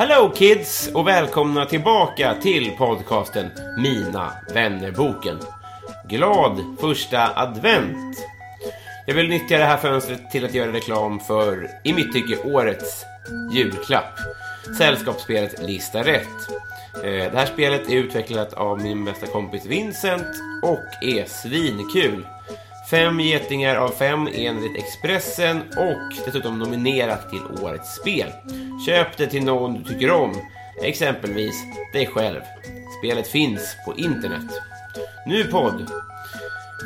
Hello kids och välkomna tillbaka till podcasten Mina vännerboken. Glad första advent! Jag vill nyttja det här fönstret till att göra reklam för, i mitt tycke, årets julklapp. Sällskapsspelet Lista Rätt. Eh, det här spelet är utvecklat av min bästa kompis Vincent och är svinkul. Fem getingar av fem enligt Expressen och dessutom nominerat till Årets spel. Köp det till någon du tycker om, exempelvis dig själv. Spelet finns på internet. Nu podd.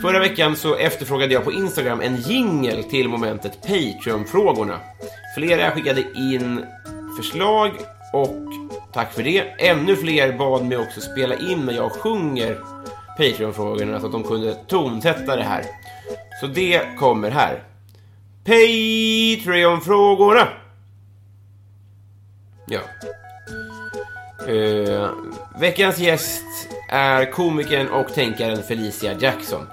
Förra veckan så efterfrågade jag på Instagram en jingel till momentet Patreon-frågorna. Flera skickade in förslag och tack för det. Ännu fler bad mig också spela in när jag sjunger Patreon-frågorna så att de kunde tonsätta det här. Så det kommer här. Patreon-frågorna! Ja. Uh, veckans gäst är komikern och tänkaren Felicia Jackson.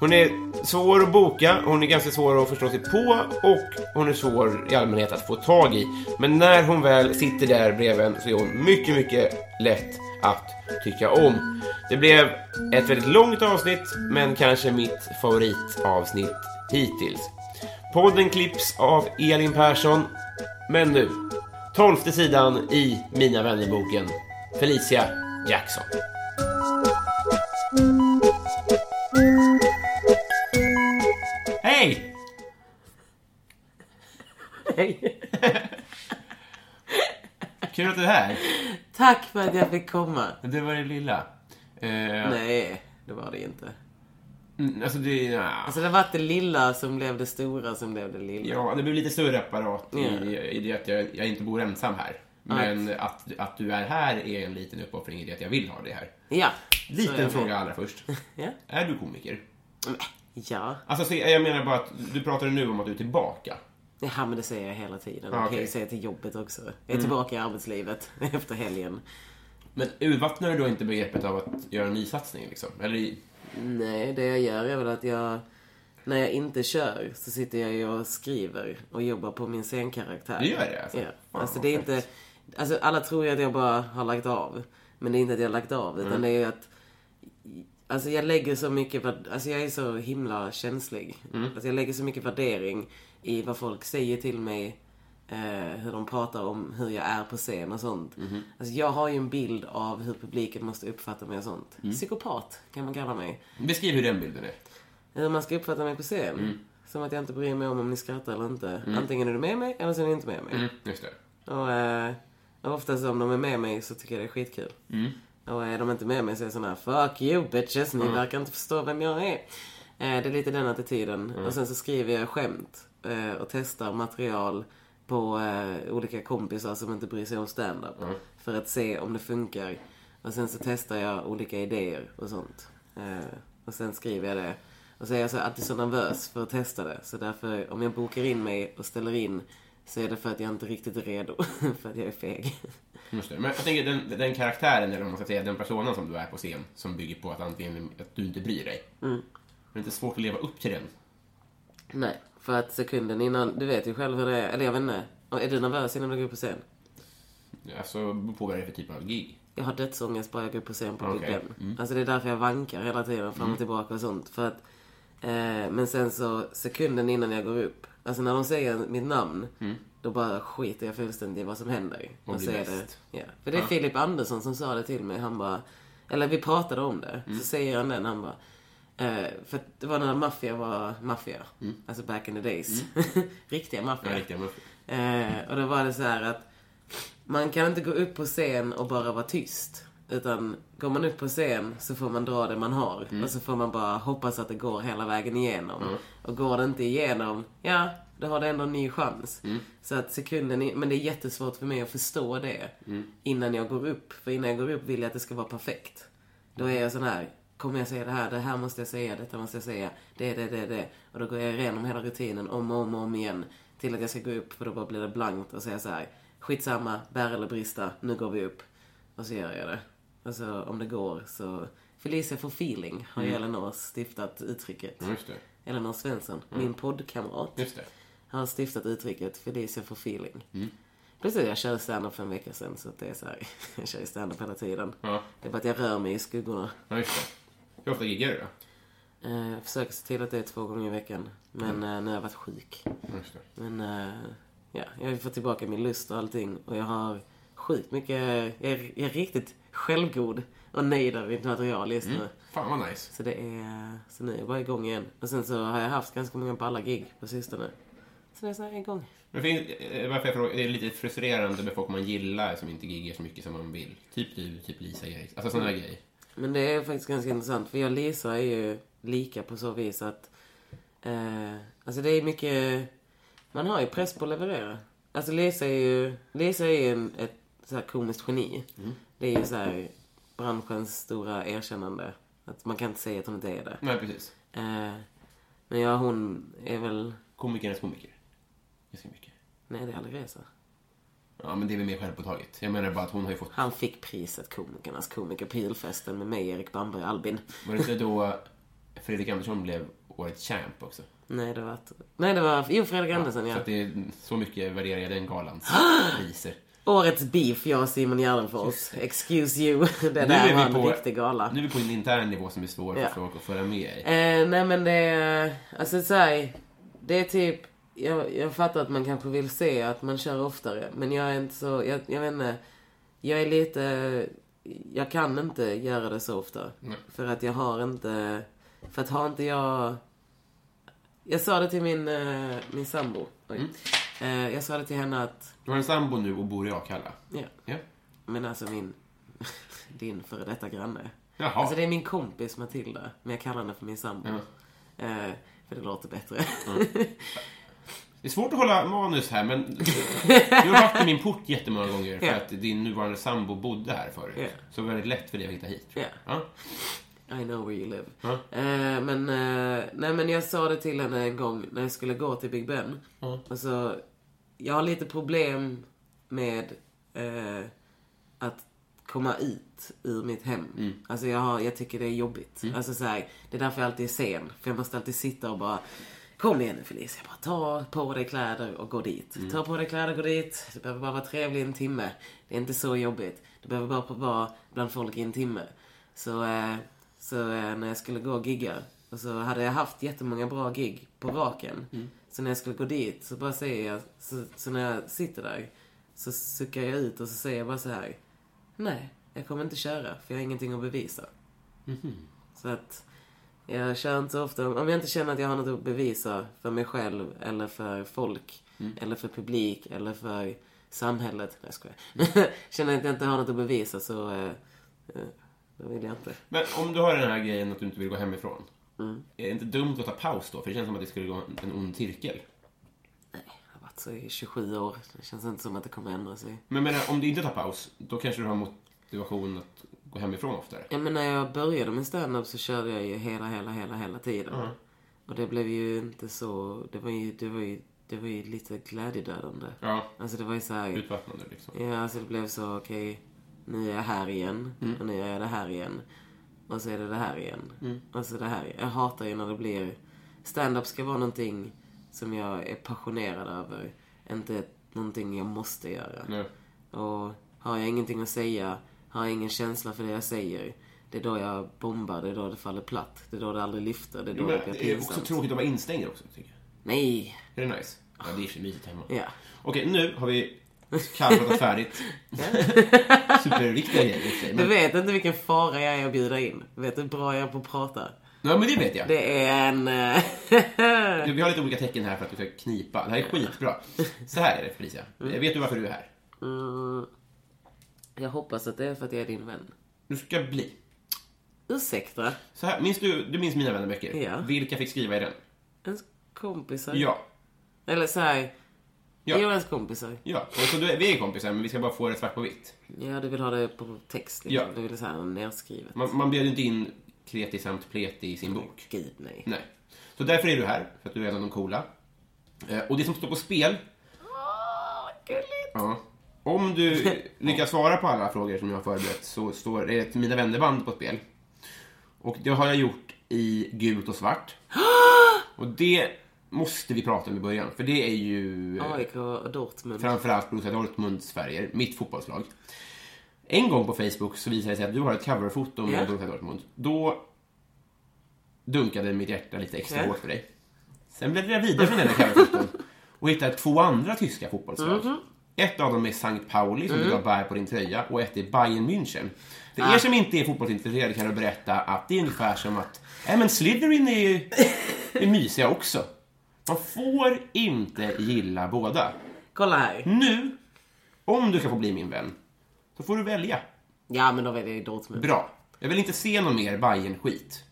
Hon är svår att boka, hon är ganska svår att förstå sig på och hon är svår i allmänhet att få tag i. Men när hon väl sitter där bredvid en så är hon mycket, mycket lätt att tycka om. Det blev ett väldigt långt avsnitt, men kanske mitt favoritavsnitt hittills. Podden klipps av Elin Persson, men nu, tolfte sidan i Mina vännerboken, Felicia Jackson. Hej. Kul att du är här. Tack för att jag fick komma. Det var det lilla. Eh, Nej, det var det inte. mm, Alltså det... Ja. Alltså det var det lilla som blev det stora som blev det lilla. Ja, det blev lite större apparat i, i det att jag, jag inte bor ensam här. Men att, att du är här är en liten uppoffring i det att jag vill ha det här. Ja. Liten fråga allra först. Ja. Är du komiker? Ja. Alltså, så jag menar bara att du pratade nu om att du är tillbaka. Ja, men det säger jag hela tiden. Ah, Jag kan ju säga till jobbet också. Jag är tillbaka i arbetslivet efter helgen. Men urvattnar du då inte begreppet av att göra en nysatsning liksom? Eller Nej, det jag gör är väl att jag... När jag inte kör så sitter jag ju och skriver och jobbar på min scenkaraktär. Du gör det, alltså? Ja. Fan, Alltså det är inte... Alltså alla tror ju att jag bara har lagt av. Men det är inte att jag har lagt av, utan Mm. det är ju att... Alltså jag lägger så mycket... Alltså jag är så himla känslig. Mm. Alltså jag lägger så mycket värdering i vad folk säger till mig. Eh, hur de pratar om hur jag är på scen och sånt. Mhm. Alltså jag har ju en bild av hur publiken måste uppfatta mig och sånt. Mm. Psykopat kan man kalla mig. Beskriv hur den bilden är. Hur man ska uppfatta mig på scen. Mm. Som att jag inte bryr mig om om ni skrattar eller inte. Antingen är du med mig eller så är ni inte med mig. Mm, just det. Och, eh, och oftast om de är med mig så tycker jag det är skitkul. Mm. Och är de inte med mig så är jag sån här Fuck you bitches, ni verkar inte förstå vem jag är. Eh, det är lite den attityden. Och sen så skriver jag skämt eh, och testar material på eh, olika kompisar som inte bryr sig om stand-up. För att se om det funkar. Och sen så testar jag olika idéer och sånt. Eh, och sen skriver jag det. Och så är jag så alltid så nervös för att testa det. Så därför, om jag bokar in mig och ställer in så är det för att jag inte riktigt är redo. för att jag är feg. Just det. Men jag tänker den, den karaktären, eller man ska säga, den personen som du är på scen, som bygger på att antingen att du inte bryr dig. Mm. Men det är inte svårt att leva upp till den. Nej, för att sekunden innan, du vet ju själv hur det är. Eller jag vet inte. Är du nervös innan du går upp på scen? Alltså, beror på vad det för typ av gig. Jag har dödsångest bara jag går upp på scen på Big Okej. Ben. Alltså det är därför jag vankar hela tiden fram och tillbaka och sånt. För att Eh, men sen så sekunden innan jag går upp, alltså när de säger mitt namn, Mm. då bara skiter jag fullständigt i vad som händer. Och blir bäst. det, ja. För det är Filip Andersson som sa det till mig. Han bara, eller vi pratade om det. Mm. Så säger han den, han bara, eh, för att det var när maffia var maffia. Alltså back in the days. Riktiga maffia. Mm. Ja, riktiga muffins. Eh, och då var det så här att man kan inte gå upp på scen och bara vara tyst. Utan går man upp på scen så får man dra det man har. Mm. Och så får man bara hoppas att det går hela vägen igenom. Och går det inte igenom, ja, då har det ändå en ny chans. Mm. Så att sekunden, i- men det är jättesvårt för mig att förstå det Mm. innan jag går upp. För innan jag går upp vill jag att det ska vara perfekt. Då är jag sån här, kommer jag säga det här, det här måste jag säga, detta måste jag säga, det, det, det, det. Och då går jag igenom hela rutinen om och om och om igen. Till att jag ska gå upp, för då bara blir det blankt och säga så här, skitsamma, bär eller brista, nu går vi upp. Och så gör jag det. Och så om det går så, Felicia for feeling har ju Elinor stiftat uttrycket. Just det. Elinor Svensson, min poddkamrat Just det. har stiftat uttrycket Felicia for feeling. Plötsligt jag kör stand-up för en vecka sedan så att det är så här, jag kör ju stand-up hela tiden. Ja. Det är bara att jag rör mig i skuggorna. Ja, just det. Hur ofta giggar du då? Eh, Jag försöker se till att det är två gånger i veckan. Men eh, nu har jag varit sjuk. Men eh, ja, jag har fått tillbaka min lust och allting. Och jag har sjukt mycket, jag är, jag är riktigt självgod och nöjd över mitt material just nu. Fan vad nice. Så det är, så nu är jag bara igång igen. Och sen så har jag haft ganska många balla gig på sistone. Så nu är jag så här igång. Men finns, eh, varför jag frågar, det är lite frustrerande med folk man gillar som inte giggar så mycket som man vill. Typ du, typ Lisa Eriksson. Alltså sådana grejer. Men det är faktiskt ganska intressant. För jag och Lisa är ju lika på så vis att... Eh, alltså det är mycket... Man har ju press på att leverera. Alltså Lisa är ju... Lisa är ju en, ett så här komiskt geni. Det är ju så här branschens stora erkännande. Att man kan inte säga att hon inte är det. Nej, precis. Eh, men ja, hon är väl... Komikernas komiker. Ganska mycket. Nej, det är Alireza. Ja, men det är väl mer självpåtaget. Jag menar bara att hon har ju fått... Han fick priset Komikernas komiker på julfesten med mig, Erik Bamberg Albin. Var det inte då Fredrik Andersson blev årets champ också? Nej, det var... Nej, det var... Jo, Fredrik Andersson, ja. Så att det är så mycket värderar jag den galans priser. Årets beef, jag och Simon Gärdenfors. Excuse you. Det där är var en på- riktig gala. Nu är vi på en intern nivå som är svår Ja. för folk att föra med i. Eh, nej men det är... Alltså så här, Det är typ... Jag, jag fattar att man kanske vill se att man kör oftare. Men jag är inte så... Jag, jag vet inte. Jag är lite... Jag kan inte göra det så ofta. Nej. För att jag har inte... För att har inte jag... Jag sa det till min, eh, min sambo. Mm. Eh, jag sa det till henne att... Du har en sambo nu och bor i Akalla. Ja, Ja. Men alltså min... Din före detta granne. Jaha. Alltså det är min kompis Matilda, men jag kallar henne för min sambo. Eh, för det låter bättre. Det är svårt att hålla manus här, men du har varit i min port jättemånga gånger för Ja. att din nuvarande sambo bodde här förut. Ja. Så det var väldigt lätt för dig att hitta hit. jag. Ja. I know where you live. Ja. Eh, men, eh, nej men jag sa det till henne en gång när jag skulle gå till Big Ben. Alltså, jag har lite problem med eh, att komma ut ur mitt hem. Alltså jag, har, jag tycker det är jobbigt. Alltså så här, det är därför jag alltid är sen. För jag måste alltid sitta och bara Kom igen nu Felicia, bara ta på dig kläder och gå dit. Ta på dig kläder och gå dit. Det behöver bara vara trevligt i en timme. Det är inte så jobbigt. Du behöver bara vara bland folk i en timme. Så, eh, så eh, när jag skulle gå och gigga, och så hade jag haft jättemånga bra gig på raken. Så när jag skulle gå dit så bara säger jag, så, så när jag sitter där så suckar jag ut och så säger jag bara så här. Nej, jag kommer inte köra för jag har ingenting att bevisa. Så att jag kör inte så ofta, om jag inte känner att jag har något att bevisa för mig själv eller för folk, eller för publik, eller för samhället. Nej, jag skojar. känner att jag inte har något att bevisa så, eh, eh, då vill jag inte. Men om du har den här grejen att du inte vill gå hemifrån. Mm. Är det inte dumt att ta paus då? För det känns som att det skulle gå en ond cirkel. Jag har varit så i 27 år, det känns inte som att det kommer ändra sig. Men menar, om du inte tar paus, då kanske du har motivation att gå hemifrån oftare. Ja, men när jag började med stand-up så körde jag ju hela, hela, hela, hela tiden. Och det blev ju inte så... Det var ju, det var ju, det var ju lite glädjedödande. Ja, Alltså det var ju så här... utvattnande liksom. Ja, alltså det blev så, okej, nu är jag här igen. Och nu är jag det här igen. Och så är det det här igen. Och så det här igen. Jag hatar ju när det blir... Stand-up ska vara någonting som jag är passionerad över. Inte någonting jag måste göra. Nej. Och har jag ingenting att säga, har ingen känsla för det jag säger, Det är då jag bombar, det är då det faller platt. Det är då det aldrig lyfter, det är då Men det blir det är pinsamt. också tråkigt att vara instängd också, tycker jag. Nej! Är det nice? Ja, det är för mysigt hemma. Ja. Okej, nu har vi kallpratat färdigt. Superviktiga grejer i sig, Du men... vet inte vilken fara jag är att bjuda in. Vet du hur bra jag är på att prata? Ja, men det vet jag. Det är en... eh, Du, Vi har lite olika tecken här för att du ska knipa. Det här är skitbra. Så här är det, Felicia. Vet du varför du är här? mm, jag hoppas att det är för att jag är din vän. Du ska bli. Ursäkta? Så här, minns du, du minns Mina vännerböcker? Ja. Vilka fick skriva i den? Ens kompisar? Ja. Eller så här... Ja. Jo, ens kompisar. Ja, och så du, vi är kompisar, men vi ska bara få det svart på vitt. Ja, du vill ha det på text liksom. Ja. Du vill så här nedskrivet. Man, man bjöd inte in kreti samt pleti i sin bok. Gud, nej. Nej. Så därför är du här, för att du är en av de coola. Eh, och det som står på spel... Ja. Om du lyckas svara på alla frågor som jag har förberett så står det ett Mina vännerband på spel. Och det har jag gjort i gult och svart. Och det måste vi prata om i början, för det är ju... eh, AIK och Dortmund. framförallt Borussia Dortmunds färger, mitt fotbollslag. En gång på Facebook så visade det sig att du har ett coverfoto med Ja. Borussia Dortmund. Då dunkade mitt hjärta lite extra Ja. hårt för dig. Sen bläddrade jag vidare från dina coverfoton och hittade två andra tyska fotbollslag. Mhm. Ett av dem är Sankt Pauli, som Mm. du har bär på din tröja, och ett är Bayern München. För Ah. er som inte är fotbollsintresserade kan jag berätta att det är ungefär som att, nej men Slytherin är ju är mysiga också. Man får inte gilla båda. Kolla här. Nu, om du ska få bli min vän, så får du välja. Ja, men då väljer jag Dortmund. Bra. Jag vill inte se någon mer bayern skit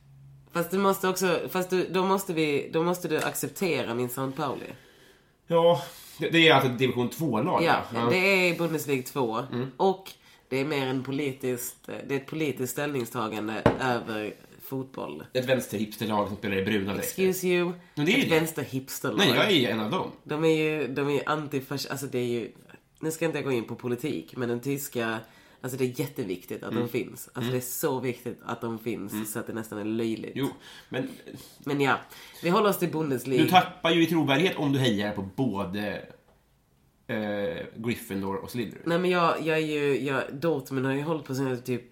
Fast du måste också... Fast du, då, måste vi, då måste du acceptera min San Pauli. Ja, det, är alltså ett division 2-lag. Ja, va? det är Bundesliga 2. Mm. Och det är mer en politiskt... Det är ett politiskt ställningstagande över fotboll. Ett vänsterhipsterlag som spelar i bruna dräkter. Excuse you. Men det är ju ett vänsterhipsterlag. Nej, jag är en av dem. De är ju, de är ju antifasc... Alltså det är ju... Nu ska inte jag gå in på politik, men den tyska... Alltså det är jätteviktigt att Mm. de finns. Alltså det är så viktigt att de finns så att det nästan är löjligt. Jo, men Men ja, vi håller oss till Bundesliga. du tappar ju i trovärdighet om du hejar på både eh, Gryffindor och Slytherin. Nej men jag, jag är ju, jag, Dortmund har ju hållit på sen jag typ,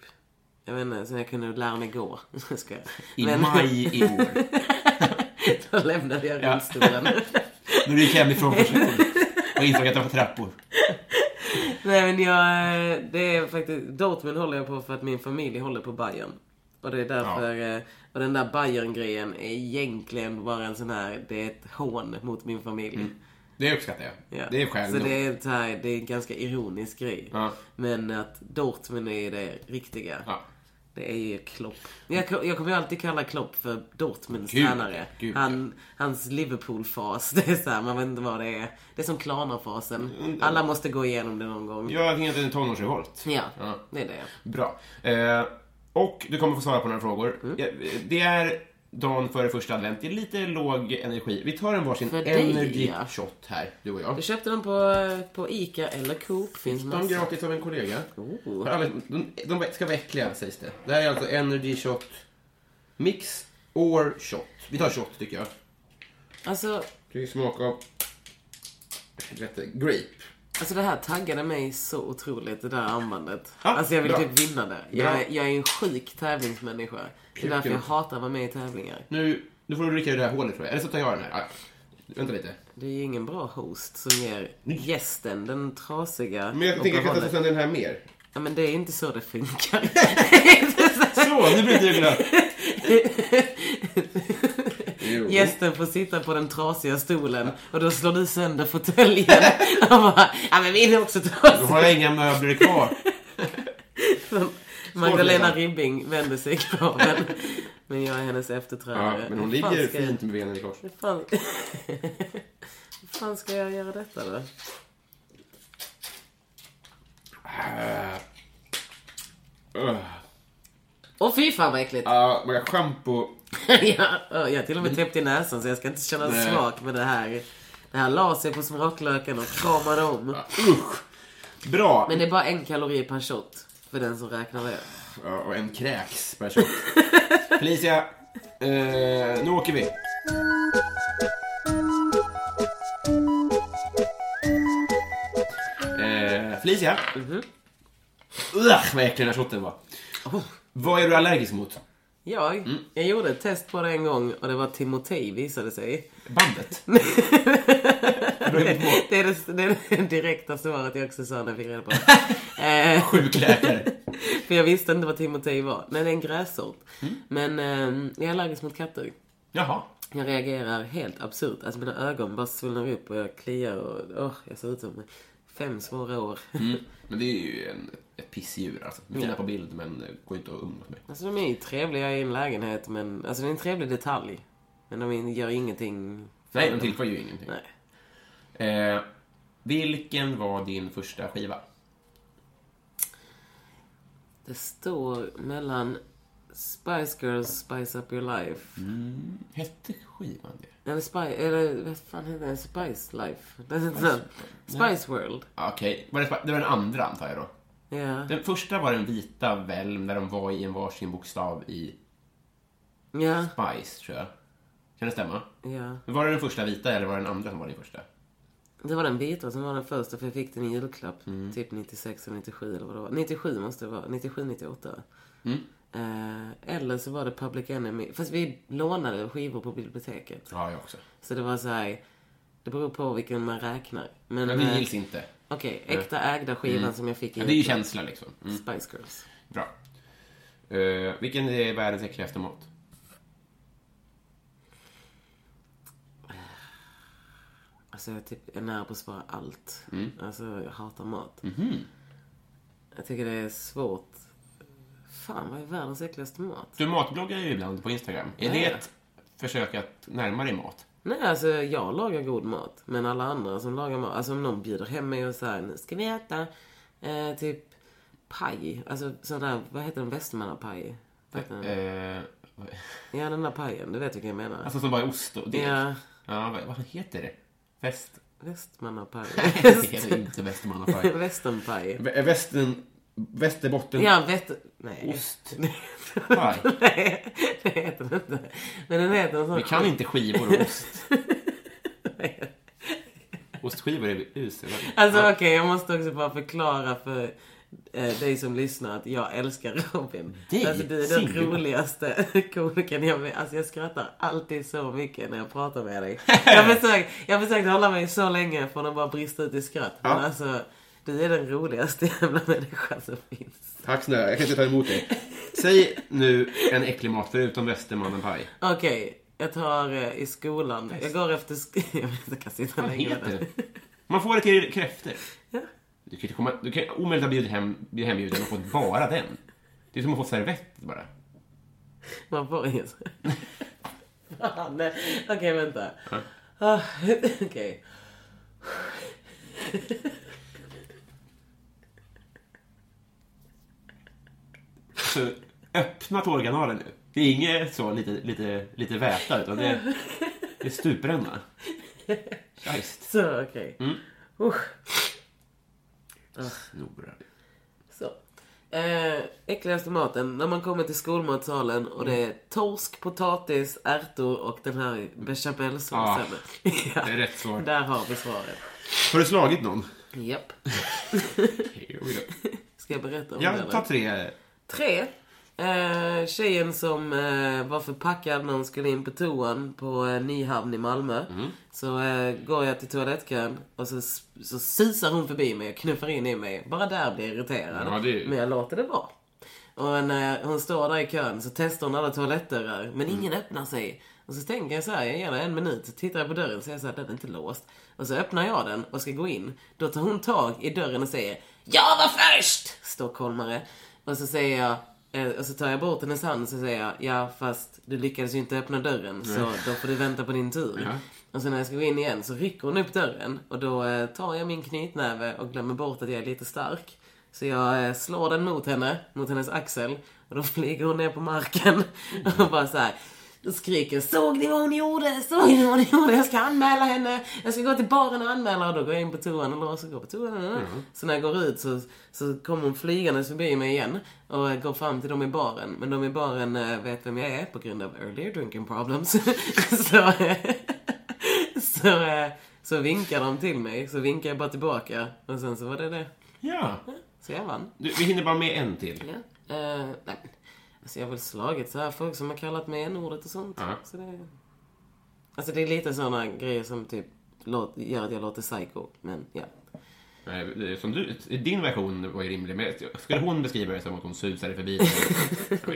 jag vet inte, sen jag kunde lära mig gå. ska jag. I Men- maj i år. Då lämnade jag Ja. rullstolen. När du gick hem ifrån förskolan och insåg att det var trappor. Nej men jag, det är faktiskt, Dortmund håller jag på för att min familj håller på Bayern. Och det är därför, eh, och den där Bayern-grejen är egentligen bara en sån här, det är ett hån mot min familj. Det uppskattar jag. Ja. Det är skäl Så nog. det är, så här, det är en ganska ironisk grej. Ja. Men att Dortmund är det riktiga. Ja. Det är ju Klopp. Jag, jag kommer ju alltid kalla Klopp för Dortmunds Gud, tränare. gud. Han, hans Liverpool-fas, det är så här, man vet inte vad det är. Det är som Klarna-fasen. Alla måste gå igenom det någon gång. Jag tänker att det är en tonårsrevolt. Ja, Ja. det är det. Bra. Eh, och du kommer få svara på några frågor. Mm. Ja, Det är dagen före första advent. Det är lite låg energi. Vi tar en varsin För dig, energy ja. shot här, du och jag. Du köpte den på, på Ica eller Coop. Finns De gratis av en kollega. Oh. Alla, de, de ska vara äckliga, sägs det. Det här är alltså energy shot mix or shot. Vi tar shot, tycker jag. Alltså, Det är smak av grape. Alltså det här taggade mig så otroligt, det där armbandet. Ja, alltså jag vill bra. typ vinna det. Jag, jag är en sjuk tävlingsmänniska. Det är därför jag hatar att vara med i tävlingar. Nu, nu får du dricka ur det här hålet, tror jag. Eller så tar jag den här. Ah. Vänta lite. Det är ju ingen bra host som ger gästen, den trasiga Men jag tänker att jag kastar sönder den här mer. Ja men det är inte så det funkar. Så, nu bryter jag. Gästen får sitta på den trasiga stolen och då slår du sönder fåtöljen. Och bara, ja men min är också Då trasig. har jag inga möbler kvar. Magdalena. Ribbing vänder sig i graven. Men jag är hennes Ja, efterträdare. men hon ligger fint med benen i kors. Hur fan... Hur fan ska jag göra detta då? Ugh. Åh fy fan vad äckligt. Ja, har schampo. ja, jag har till och med täppt i näsan så jag ska inte känna Nej. smak med det här. Det här la sig på smaklöken och kramade om. Usch. Bra. Men det är bara en kalori per shot. För den som räknar det. Ja, och en kräks per shot. Felicia, eh, nu åker vi. Eh, Felicia. Mhm. Ugh, vad äcklig den här shotten var. Oh. Vad är du allergisk mot? Jag, jag gjorde ett test på det en gång och det var Timotej visade sig. Bandet? Det är det, det är det direkta svaret jag också sa när jag fick reda på det. Eh, Sjukläkare. För jag visste inte vad Timotej var. Nej, det är en grässort. Men eh, jag är allergisk mot katter. Jaha. Jag reagerar helt absurt. Alltså mina ögon bara svullnar upp och jag kliar och åh, jag ser ut som fem svåra år. Men det är ju en, ett pissdjur alltså. De är fina Ja. på bild men går inte att umgås med. Alltså de är ju trevliga i en lägenhet men, alltså det är en trevlig detalj. Men de gör ingenting. för Nej, de dem. tillför ju ingenting. Nej. Eh, vilken var din första skiva? Det står mellan Spice Girls Spice Up Your Life. Hette skivan det? Eller Spice, eller vad fan heter det? Spice Life? Heter så. Spice World. Okej, var det, det var den andra antar jag då? Ja. Den första var den vita Velm där de var i en varsin bokstav i Ja. Spice, tror jag. Kan det stämma? Ja. Men Var det den första vita eller var det den andra som var din första? Det var den vita som var den första för jag fick den i julklapp. Mm. Typ 96 eller 97 eller vad det var. 97 måste det vara. 97, 98. Mm. Eh, eller så var det Public Enemy. Fast vi lånade skivor på biblioteket. Ja, jag också. Så det var så här. Det beror på vilken man räknar. Men, Men det eh, gills inte. Okej, äkta ägda skivan som jag fick i Ja, det är ju känsla liksom. Mm. Spice Girls. Bra. Eh, vilken är världens äckligaste mat? Alltså jag typ är nära på att svara allt. Mm. Alltså jag hatar mat. Mhm. Jag tycker det är svårt. Fan, vad är världens äckligaste mat? Du matbloggar ju ibland på Instagram. Är Ja. det ett försök att närma dig mat? Nej, alltså jag lagar god mat. Men alla andra som lagar mat, alltså om någon bjuder hem mig och säger nu ska vi äta eh, typ paj. Alltså sån där, vad heter den, den? Eh, Ja, den där pajen, du vet vilken jag menar. alltså som bara är ost och deg? Ja, Ja, vad, vad heter det? Väst... västmannapaj. det heter inte västermannapaj. Västernpaj. Vä- Västern... Västerbotten... Ja, vett... Nej. Ost. Paj. Nej, det heter den inte. Men den heter sån... Vi kan inte skivor och ost. Ostskivor är usla. Alltså okej, jag måste också bara förklara för eh, dig som lyssnar att jag älskar Robin. Dig? Alltså du är den roligaste komikern jag vet. Alltså jag skrattar alltid så mycket när jag pratar med dig. Jag har försökt, jag har försökt hålla mig så länge från att bara brista ut i skratt. Men Ja. alltså, du är den roligaste jävla människan som finns. Tack snälla, jag kan inte ta emot dig. Säg nu en äcklig mat förutom västermannapaj. Okej, jag tar eh, i skolan. Jag går efter... Sk- jag vet inte, jag kan sitta Vad längre. heter det? Man får det till kräftor. Ja. Du kan, inte komma, du kan omöjligt ha blivit hem, blivit hembjuden och fått bara den. Det är som att få servett bara. Man får inget. Fan, nej. Okej, vänta. Ah, Okej. Så öppna tårkanalen nu. Det är inget så lite, lite, lite väta, utan det, det är stupränna. Scheist. Så, okej. Usch. Snorar. Så. Eh, äckligaste maten. När man kommer till skolmatsalen och det är torsk, potatis, ärtor och den här bechamelsåsen. Ah, ja, det är rätt svar. Där har vi svaret. Har du slagit någon? Japp. Ska jag berätta om Ja, det? eller? ta tre. Tre. Eh, tjejen som eh, var förpackad när hon skulle in på toan på eh, Nyhamn i Malmö. Så eh, går jag till toalettkön och så, så susar hon förbi mig och knuffar in i mig. Bara där blir jag irriterad. Ja, det Men jag låter det vara. Och när hon står där i kön så testar hon alla toalettdörrar. Men ingen öppnar sig. Och så tänker jag så här, jag ger henne en minut. Så tittar jag på dörren och säger så här, den är inte låst. Och så öppnar jag den och ska gå in. Då tar hon tag i dörren och säger, jag var först! Stockholmare. Och så säger jag, eh, och så tar jag bort hennes hand och så säger jag, ja fast du lyckades ju inte öppna dörren. Så då får du vänta på din tur. Ja. Och sen när jag ska gå in igen så rycker hon upp dörren. Och då eh, tar jag min knytnäve och glömmer bort att jag är lite stark. Så jag eh, slår den mot henne, mot hennes axel. Och då flyger hon ner på marken. Och bara så här. Då skriker Såg ni vad hon gjorde? Såg ni vad hon gjorde? Jag ska anmäla henne. Jag ska gå till baren och anmäla. Och då går jag in på toan och låser och går på toan. Så när jag går ut så, så kommer hon flygandes förbi mig igen. Och går fram till dem i baren. Men de i baren eh, vet vem jag är på grund av earlier drinking problems. så, eh, så, eh, så vinkar de till mig. Så vinkar jag bara tillbaka. Och sen så var det det. Ja. Så jag vann. Du, vi hinner bara med en till. Ja. Eh, nej. Alltså jag har väl slagit så här folk som har kallat mig n-ordet och sånt. Ja. Så det... Alltså det är lite sådana grejer som typ låt, gör att jag låter psycho. Men ja. Nej, det Som du, din version var ju rimlig. Men skulle hon beskriva det som att hon susade förbi?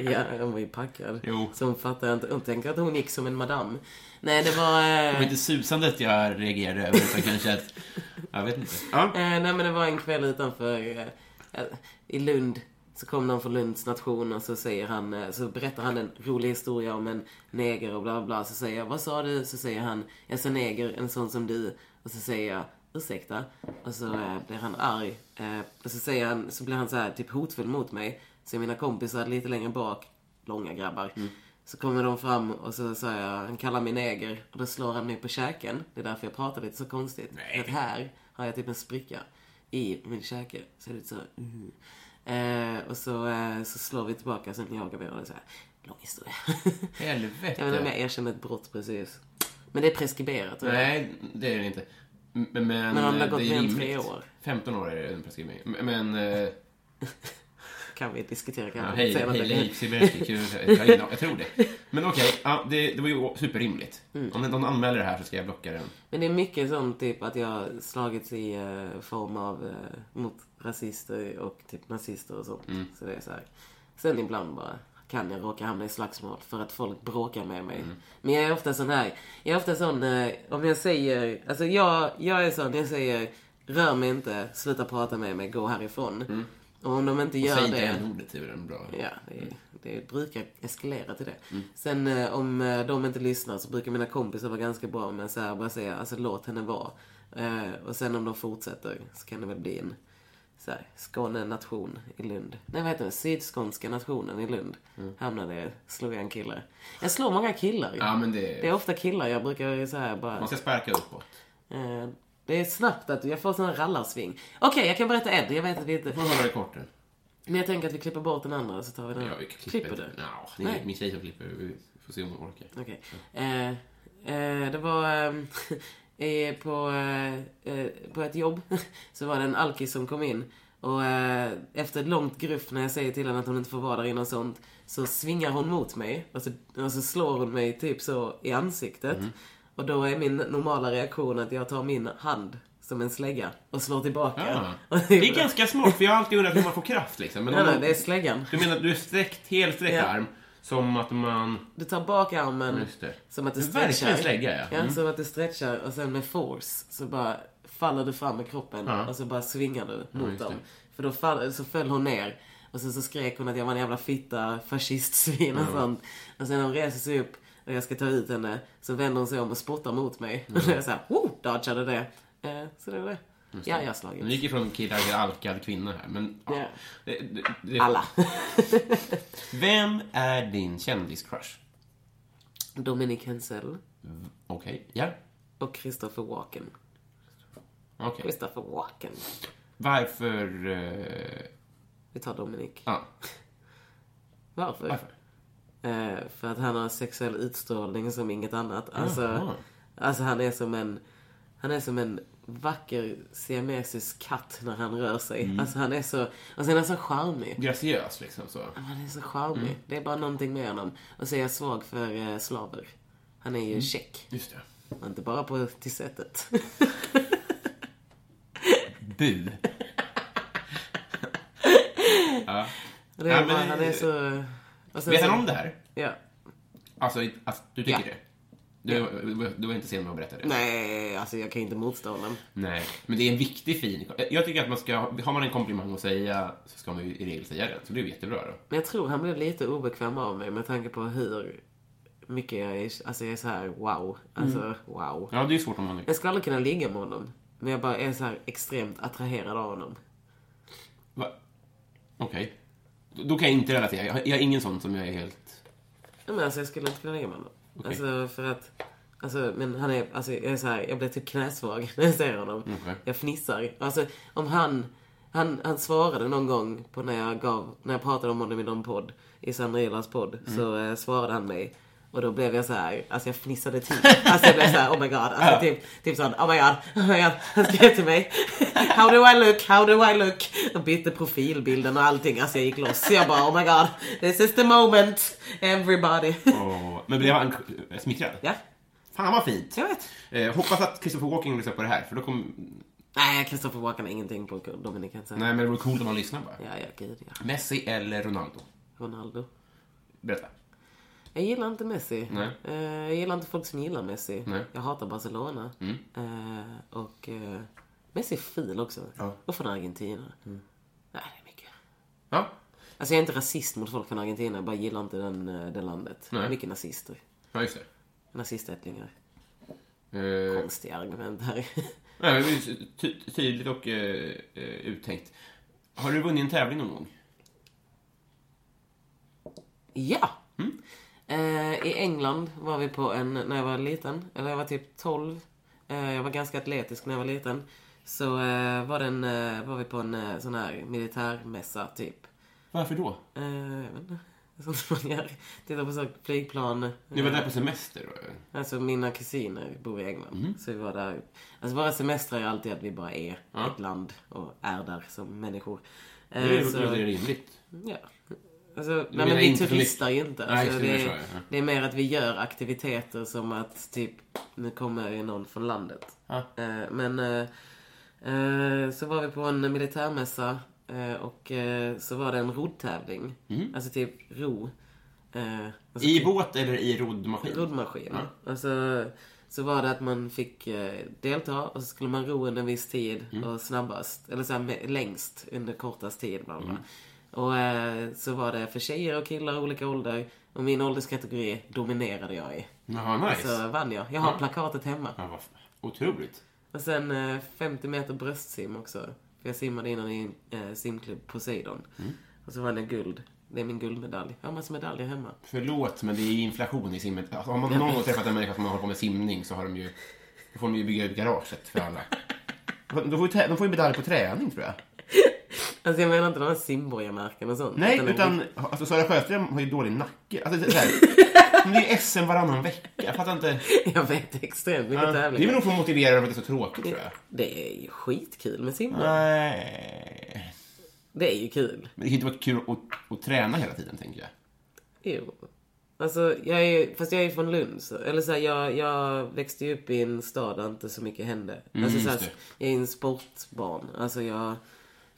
Ja, hon var ju packad. Jo. Så hon fattar inte. Hon tänker att hon gick som en madam. Nej, det var... Det Eh, var inte susandet jag reagerade över, utan kanske att... Jag vet inte. Ja. eh, nej, men det var en kväll utanför eh, i Lund. Så kom någon från Lunds nation och så säger han, eh, så berättar han en rolig historia om en neger och bla bla. Så säger jag, vad sa du? Så säger han, jag sa neger, en sån som du. Och så säger jag, ursäkta? Och så eh, blir han arg. Eh, och så säger han, så blir han så här typ hotfull mot mig. Så mina kompisar lite längre bak, långa grabbar. Så kommer de fram och så sa jag, han kallar mig neger. Och då slår han mig på käken. Det är därför jag pratar lite så konstigt. Nej. Att här har jag typ en spricka i min käke. Så är det lite så, mm. Eh, Och så, eh, så slår vi tillbaka, sen jagar vi och det är så här, lång historia. jag vet inte om Helvete. jag erkänner ett brott precis. Men det är preskriberat. tror. Nej, det är det inte. Men, men, Men om det har gått mer än tre år. 15 år är det en preskrivning. Men... eh, Kan vi diskutera ja, kanske. hej, senare. hej, Leif Silbersky. Kul. Jag, tror det. Men okej, ja, det, det var ju superrimligt. Mm. Om någon anmäler det här så ska jag blocka den. Men det är mycket sånt typ att jag slagits i eh, form av eh, mot rasister och typ nazister och sånt. Mm. Så det är så här. Sen ibland bara kan jag råka hamna i slagsmål för att folk bråkar med mig. Mm. Men jag är ofta sån här, jag är ofta sån, eh, om jag säger, alltså jag, jag är sån, jag säger rör mig inte, sluta prata med mig, gå härifrån. Och om de inte gör Mm. Säg det... inte en ordet det är väl en bra... Ja, det, det brukar eskalera till det. Mm. Sen eh, om eh, de inte lyssnar så brukar mina kompisar vara ganska bra med så här, bara säga alltså låt henne vara. Och sen om de fortsätter så kan det väl bli en så här, Skåne nation i Lund. Nej vad heter det? Sydskånska nationen i Lund. Hamnade jag, slog jag en kille. Jag slår många killar. Mm. Ja, men det... Det är ofta killar jag brukar så här bara... Man ska sparka uppåt. Eh, det är snabbt att jag får sån rallarsving. Okej, jag kan berätta en. Jag vet att vi inte... Får hålla det kort nu. Men jag tänker att vi klipper bort den andra så tar vi den. Ja, vi klipper. klipper du? Ja, det är Nej. min tjej som klipper. Vi får se om hon orkar. Okej. Eh, eh, det var ehm, eh, på, eh, eh, på ett jobb så var det en alkis som kom in. Och eh, efter ett långt gruff när jag säger till henne att hon inte får vara där inne och sånt så svingar hon mot mig och så, och så slår hon mig typ så i ansiktet. Och då är min normala reaktion att jag tar min hand som en slägga och slår tillbaka. Och Det är ganska smart, för jag har alltid undrat hur man får kraft liksom. Men Nej, nej, det är släggan. Du menar du är sträckt, helsträckt Ja. arm, som att man... Du tar bak armen Just det. som att du Det är verkligen stretchar. slägga, ja. Mm. Som att du stretchar och sen med force så bara faller du fram med kroppen Ja. och så bara svingar du mot just dem. För då fall, så föll hon ner och sen så skrek hon att jag var en jävla fitta, fascistsvin och sånt. Och sen när hon reser sig upp och jag ska ta ut henne så vänder hon sig om och spottar mot mig. Och då är jag såhär, oh, dodgade det. Eh, så det var det. Ja, jag har slagit. Nu gick ifrån killar till alkad kvinna här, men... Ja. Det, det, det, Alla. Vem är din kändiscrush? Dominic Hensel Okej, ja. och Christopher Walken. Okej. Christopher Walken. Varför... eh, Vi tar Dominic. ja, Varför? varför? Eh, för att han har sexuell utstrålning som inget annat. Alltså, Jaha. alltså han är som en... Han är som en vacker siamesisk katt när han rör sig. Mm. Alltså han är så... Och sen är han så charmig. Graciös, liksom så. Han är så charmig. Mm. Det är bara någonting med honom. Och så är jag svag för eh, slaver. Han är Mm. ju check. Just det. Och inte bara på till sättet. Bu. ja. Det är Ja, men- bara, han är så... Vet han om det här? Ja. Alltså, att du tycker Ja. det? Du, du var inte sen med att berätta det? Nej, alltså jag kan inte motstå honom. Nej, men det är en viktig fin... Jag tycker att man ska... Har man en komplimang att säga så ska man ju i regel säga den. Så det är jättebra då. Men jag tror han blev lite obekväm av mig med tanke på hur mycket jag är, alltså jag är så här wow. Alltså Mm. wow. Ja, det är svårt om man... Jag skulle aldrig kunna ligga med honom. Men jag bara är så här extremt attraherad av honom. Va? Okej. Då då kan jag inte relatera. Jag har ingen sån som jag är helt... Men alltså jag skulle inte kunna ligga med honom. Okej. Alltså för att, alltså men han är, alltså jag är så här, jag blir typ knäsvag när jag ser honom. Okej. Jag fnissar. Alltså om han, han, han svarade någon gång på när jag gav, när jag pratade om honom i någon podd, i Sandra Ilars podd, Mm. så eh, svarade han mig. Och då blev jag så här, alltså jag fnissade till. Alltså jag blev så här, oh my god. Alltså typ, typ sån, oh my god, oh my god. Han skrev till mig, how do I look, how do I look? Och bytte profilbilden och allting. Alltså jag gick loss. Jag bara, oh my god, this is the moment, everybody. Åh, men blev han smickrad? Ja, Fan vad fint. jag vet. Eh, hoppas att Christopher Walken lyssnar på det här, för då kommer... Nej, Christopher Walken har ingenting på Dominic säga. Nej, men det vore coolt om han lyssnar bara. Ja, ja, gud ja. Messi eller Ronaldo? Ronaldo. Berätta. Jag gillar inte Messi. Nej. Eh, jag gillar inte folk som gillar Messi. Nej. Jag hatar Barcelona. Mm. Eh, och eh, Messi är ful också. Ja. Mm. Och från Argentina. Nej, det är mycket. Ja. Alltså jag är inte rasist mot folk från Argentina. Jag bara gillar inte den, det landet. Nej. Mycket nazister. Ja, just Nazistättlingar. det. Eh, Konstiga argument här. nej, tydligt och eh, uttänkt. Har du vunnit en tävling någon gång? ja! Mm. Eh, I England var vi på en, när jag var liten, eller jag var typ 12. Eh, jag var ganska atletisk när jag var liten. Så eh, var, den, eh, var vi på en eh, sån här militärmässa typ. Varför då? Eh, jag vet inte. Sånt man gör. Titta på så flygplan. Ni var där på semester då? Alltså mina kusiner bor i England. Mm. Så vi var där. Alltså våra semestrar är alltid att vi bara är ett land och är där som människor. Eh, Det är, så- det är rimligt. Ja. Alltså, nej, men vi turistar ju inte. Alltså, det, är, sa jag, ja. det är mer att vi gör aktiviteter som att typ, nu kommer ju någon från landet. Ja. Eh, men eh, eh, så var vi på en militärmässa eh, och så var det en roddtävling. Alltså typ ro. Alltså I typ- båt eller i roddmaskin? roddmaskin. Alltså, så var det att man fick delta och så skulle man ro under en viss tid och snabbast, eller så här, längst under kortast tid. Bla bla. bla. Och eh, så var det för tjejer och killar olika ålder. Och min ålderskategori dominerade jag i. Jaha, nice. Så vann jag. Jag har Ja. plakatet hemma. Ja, vad otroligt. Och sen eh, 50 meter bröstsim också. För jag simmade innan i eh, simklubb Poseidon. Och så vann jag guld. Det är min guldmedalj. Jag har massa medaljer hemma. Förlåt, men det är inflation i simmet. Alltså, har man någon gång träffat en människa som håller på med simning så har de ju... Då får de ju bygga ut garaget för alla. De får ju, de får ju medalj på träning, tror jag. Alltså jag menar inte de här simborgarmärken och sånt. Nej, är utan alltså, Sara Sjöström har ju dålig nacke. Alltså, det, är så här, det är SM varannan vecka. Jag fattar inte. Jag vet extremt mycket Ja, det är tävlingar. väl nog för att motivera för att det är så tråkigt, tror jag. Det är ju skitkul med simning. Nej. Det är ju kul. Men det kan inte vara kul att, att träna hela tiden, tänker jag. Jo. Alltså, jag är ju, fast jag är ju från Lund. Så, eller så här, jag, jag växte ju upp i en stad där inte så mycket hände. alltså, så här, Mm, just det. jag är en sportbarn. Alltså, jag,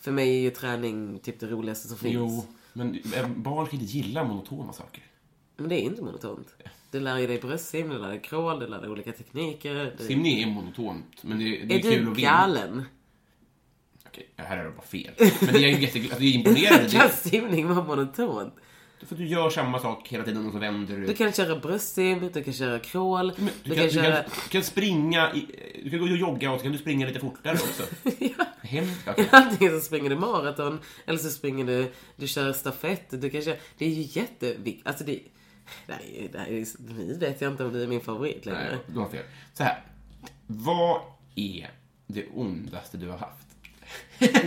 för mig är ju träning typ det roligaste som finns. Jo, men eh, barn kan inte gilla monotona saker. Men det är inte monotont. Du lär ju dig bröstsim, du lär dig crawl, du lär dig olika tekniker. Du... Simning är monotont, men det, det är, är kul du att vinna. galen? Okej, här är det bara fel. Men det är ju jätte, alltså, det är imponerande. Kan Det, simning vara monotont? För du gör samma sak hela tiden och så vänder du. Du kan köra bröstsim, du kan köra crawl, du, du, kan, kan, du, köra... kan, du kan springa, i, du kan gå och jogga och så kan du springa lite fortare också. ja. Hemskt. Okej. Antingen så springer du maraton, eller så springer du, du kör stafett. Du kan köra, det är ju jätteviktigt. Alltså det, är, ju- nu vet jag inte om det är min favorit längre. Nej, du har fel. Så här. Vad är det ondaste du har haft?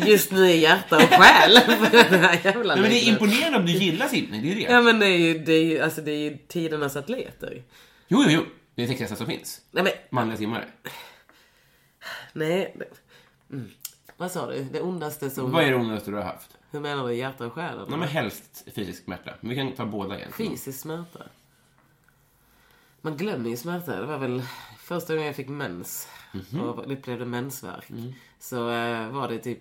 Just nu i hjärta och själ. för den här jävla Nej, men det är imponerande om du gillar simning, det är det. Ja men det är ju, det är ju, alltså det är ju tidernas atleter. Jo, jo, jo. Det är det sexigaste som finns. Nej men, Manliga simmare. nej. Mm. Vad sa du? Det ondaste som... Vad är det ondaste du har haft? Hur menar du? Hjärta och själ? eller? Nej, men helst fysisk smärta. Men vi kan ta båda igen. Fysisk smärta. Man glömmer ju smärta. Det var väl första gången jag fick mens och upplevde mensvärk. Så eh, var det typ,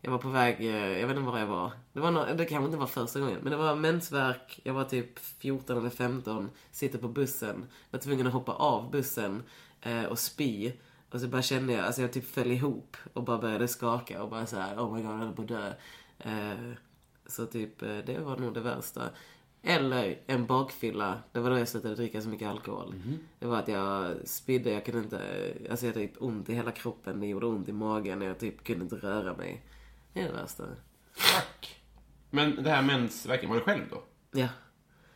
jag var på väg, eh, jag vet inte var jag var. Det, var nå- det kanske inte var första gången, men det var mensvärk. Jag var typ 14 eller 15, sitter på bussen, var tvungen att hoppa av bussen eh, och spy. Och så bara kände jag, alltså jag typ föll ihop och bara började skaka och bara så här, oh my god, jag höll på att dö. Eh, så typ, eh, det var nog det värsta. Eller en bakfylla. Det var då jag slutade dricka så mycket alkohol. Det var att jag spydde, jag kunde inte... Alltså jag hade typ ont i hela kroppen. Det gjorde ont i magen. Jag typ kunde inte röra mig. Det är det värsta. Tack. Men det här mensvärken, var det själv då? Ja.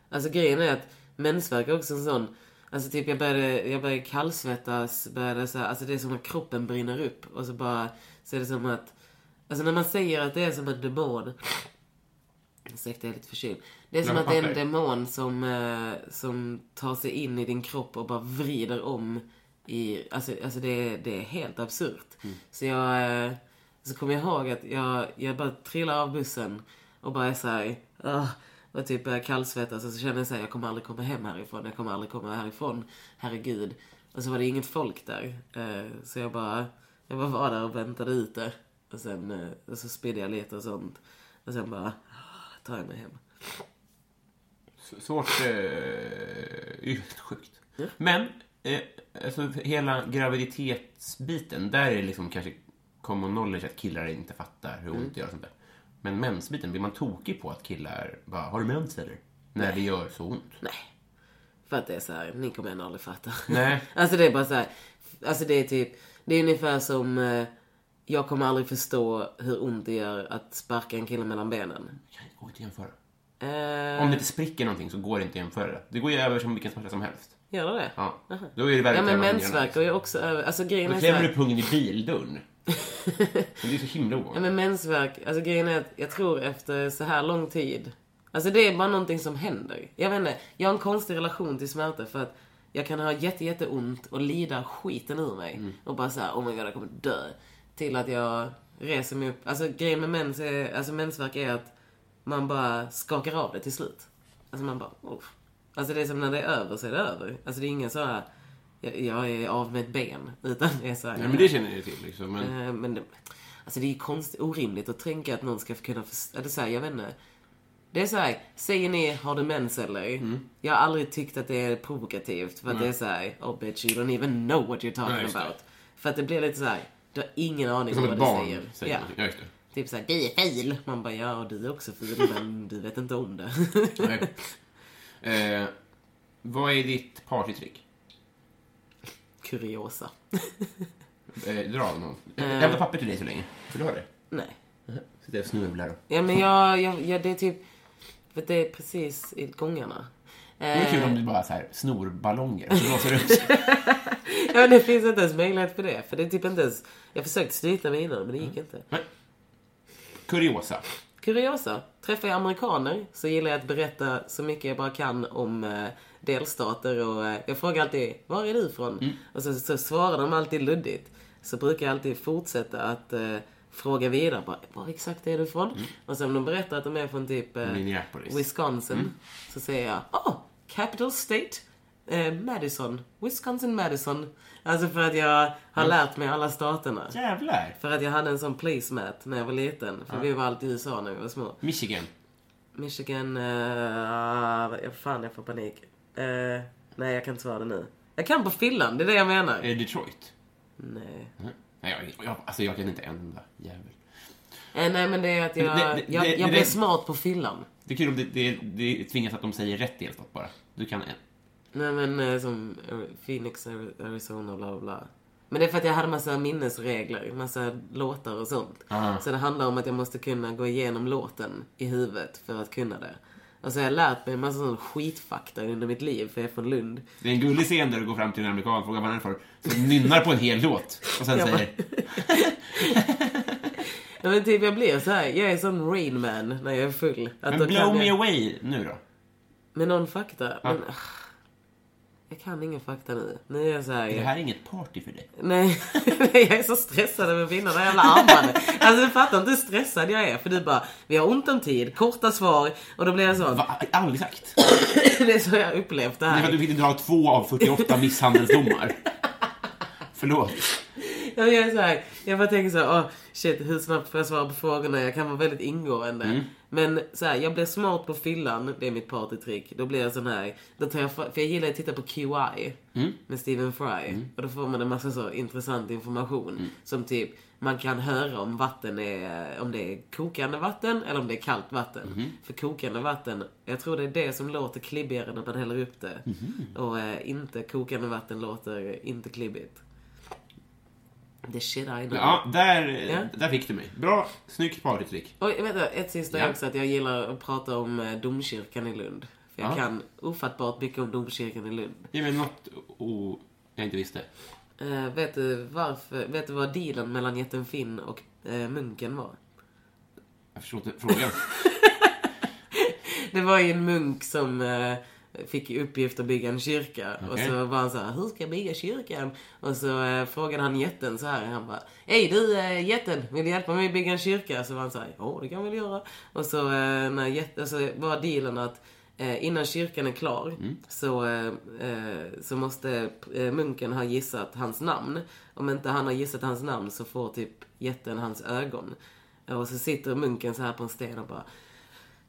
Alltså grejen är att mensvärk är också en sån... Alltså typ jag började, jag började kallsvettas, började så här, alltså det är som att kroppen brinner upp och så bara, så är det som att, alltså när man säger att det är som en demon, Ursäkta, jag är lite förkyld. Det är som att det är en demon som, eh, som tar sig in i din kropp och bara vrider om i... Alltså, alltså det, är, det är helt absurt. Mm. Så jag... eh, Så kommer jag ihåg att jag, jag bara trillar av bussen och bara är såhär... Uh, och typ börjar kallsvettas och så känner jag såhär, jag kommer aldrig komma hem härifrån. Jag kommer aldrig komma härifrån. Herregud. Och så var det inget folk där. Eh, Så jag bara, jag bara var där och väntade ut det. Och sen eh, och så spydde jag lite och sånt. Och sen bara, tar jag mig hem. Svårt... Eh, sjukt. Men, eh, alltså hela graviditetsbiten, där är liksom kanske common knowledge att killar inte fattar hur ont det gör och sånt där. Men mensbiten, blir man tokig på att killar bara, har du mens eller? När det gör så ont. Nej. För att det är så här, ni kommer ändå aldrig fatta. Nej. alltså det är bara så här, alltså det är typ, det är ungefär som, eh, jag kommer aldrig förstå hur ont det gör att sparka en kille mellan benen. Det går inte att jämföra. Eh, Om det inte spricker någonting så går det inte att jämför det. Det går ju över som vilken smärta som helst. Gör det det? Ja. Då är det värre Ja men mensvärk går ju också över, alltså grejen Då är så klämmer här, du pungen i bildörren. Men det är så himla Ja ovanligt. men mensvärk, alltså grejen är att jag tror efter så här lång tid. Alltså det är bara någonting som händer. Jag vet inte, jag har en konstig relation till smärta för att jag kan ha jätte, jätte ont och lida skiten ur mig. Och bara såhär, oh my god jag kommer dö. Till att jag reser mig upp. Alltså grejen med mens är, alltså mensvärk är att man bara skakar av det till slut. Alltså man bara, oh. Alltså det är som när det är över så är det över. Alltså det är ingen så här. Jag, jag är av med ett ben. Utan det är så här. Ja, men det känner jag till liksom. Men... Eh, Men det, alltså det är ju konstigt, orimligt att tänka att någon ska kunna förstå, så här, jag vet inte. Det är så här, säger ni har du mens eller? Mm. Jag har aldrig tyckt att det är provokativt för att det är så här, oh bitch you don't even know what you're talking Nej, det. about. För att det blir lite så här, du har ingen aning om vad du säger. säger ja. det. Typ såhär, du är fil. Man bara, ja och du är också fil men du vet inte om det. Eh, vad är ditt partytrick? Kuriosa. Eh, dra någon. Jag hämtar papper till dig så länge. För du har det. Nej. Sitter och snubblar. Ja men jag, jag, jag, det är typ, för det är precis i gångarna. Det är kul Eh, om du bara så här snor ballonger och så blåser det upp sig. Ja, men det finns inte ens möjlighet för det. För det är typ inte ens... Jag har försökt snyta mig innan, men det gick inte. Nej. Kuriosa. Kuriosa. Träffar jag amerikaner så gillar jag att berätta så mycket jag bara kan om eh, delstater och eh, jag frågar alltid, var är du ifrån? Och så, så svarar de alltid luddigt. Så brukar jag alltid fortsätta att eh, fråga vidare. Bara, var exakt är du ifrån? Och sen om de berättar att de är från typ eh, Minneapolis. Wisconsin så säger jag, oh, capital state. Eh, Madison. Wisconsin Madison. Alltså för att jag har lärt mig alla staterna. Jävlar. För att jag hade en sån placemat när jag var liten. För vi var alltid i USA när vi var små. Michigan. Michigan... Uh, ja, fan, jag får panik. Eh, nej, jag kan inte svara det nu. Jag kan på fyllan, det är det jag menar. Är det Detroit? Nej. Nej, jag, jag, alltså jag kan inte en enda jävel. Eh, nej, men det är att jag, det- det- jag, jag det- blev smart på fyllan. Det är kul om det, det, det tvingas att de säger rätt delstat bara. Du kan en. Nej, men eh, som eh, Phoenix, Ari- Arizona, bla bla. Men det är för att jag hade massa minnesregler, massa låtar och sånt. Aha. Så det handlar om att jag måste kunna gå igenom låten i huvudet för att kunna det. Och så har jag lärt mig en massa sån skitfakta under mitt liv, för jag är från Lund. Det är en gullig scen där du går fram till en amerikan och frågar vad han är för. Så nynnar på en hel låt. Och sen Jag säger... Ja, men typ jag blir så här. jag är sån Rain Man när jag är full. Att Men blow me jag, away nu då. Med någon fakta. Men, ah, jag kan ingen fakta nu. Nu är jag så här. Det här är inget party för dig. Nej, jag är så stressad över att vinna det här jävla armbandet. Alltså du fattar inte hur stressad jag är. För du bara, vi har ont om tid, korta svar. Och då blir jag så. Va? Aldrig sagt. Det är så jag upplevt det här. du fick dra två av 48 misshandelsdomar. Förlåt. Jag är så här, jag bara tänker så här, åh shit hur snabbt får jag svara på frågorna? Jag kan vara väldigt ingående. Men så här, jag blir smart på fyllan, det är mitt partytrick. Då blir jag sån här, då tar jag, för jag gillar att titta på QI med Stephen Fry. Och då får man en massa så intressant information. Som typ, man kan höra om vatten är, om det är kokande vatten eller om det är kallt vatten. För kokande vatten, jag tror det är det som låter klibbigare när man häller upp det. Och eh, inte kokande vatten låter inte klibbigt. The shit I know. Ja, där, Ja. där fick du mig. Bra, snyggt partytrick. Och vänta, ett sista Ja. också att jag gillar att prata om eh, domkyrkan i Lund. För jag Ja. kan ofattbart mycket om domkyrkan i Lund. Ge mig något jag inte visste. Eh, vet du varför, vet du vad dealen mellan jätten Finn och eh, munken var? Jag förstår inte frågan. det var ju en munk som eh, fick i uppgift att bygga en kyrka. Och Okej. så var han så här, hur ska jag bygga kyrkan? Och så eh, frågade han jätten så här. Han bara, hej du eh, jätten, vill du hjälpa mig att bygga en kyrka? Så var han så här, ja det kan jag väl göra. Och så, eh, när jätten, så var dealen att eh, innan kyrkan är klar så, eh, eh, så måste eh, munken ha gissat hans namn. Om inte han har gissat hans namn så får typ jätten hans ögon. Och så sitter munken så här på en sten och bara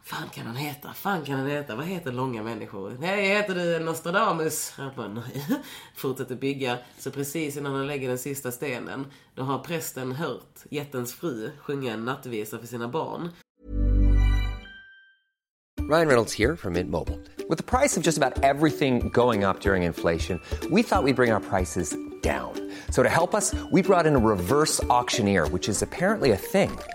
Fan kan han heta? Fan kan han heta? Vad heter långa människor? Nej, heter du Nostradamus? Han bara, nej. Fortsätter bygga. Så precis innan han lägger den sista stenen, då har prästen hört jättens fru sjunga en nattvisa för sina barn. Ryan Reynolds här från Mint Mobile. priset på nästan allt som går upp under inflationen, trodde vi att vi skulle bring våra priser. down. So att hjälpa oss, we brought in a reverse auctioneer, which is apparently a thing.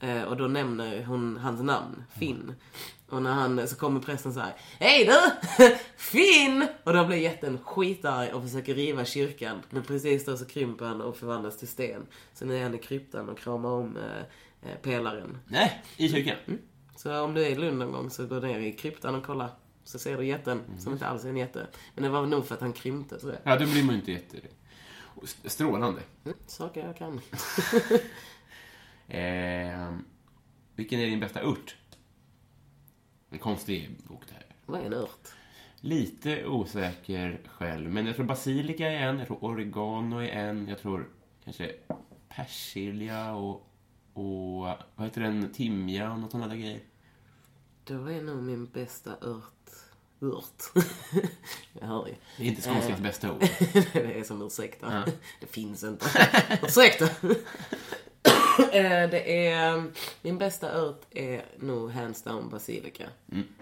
Eh, och då nämner hon hans namn, Finn. Och när han, så kommer prästen så här. Hej du! Finn! Och då blir jätten skitarg och försöker riva kyrkan. Men precis då så krymper han och förvandlas till sten. Så nu är han i kryptan och kramar om eh, eh, pelaren. Nej, i kyrkan. Så om du är i Lund någon gång så gå ner i kryptan och kolla. Så ser du jätten, som inte alls är en jätte. Men det var nog för att han krympte tror jag. Ja, då blir man ju inte jätte... Strålande. Mm, saker jag kan. Eh, vilken är din bästa urt? En konstig bok det här. Vad är en ört? Lite osäker själv, men jag tror basilika är en, jag tror oregano är en, jag tror kanske persilja och, och vad heter den, timjan och sådana där grejer. Då är nog min bästa ört... Ört? jag hör ju. Det är inte skånskans bästa ord. det är som ursäkta. Det finns inte. ursäkta. Eh, det är... Min bästa ört är nog hands down basilika.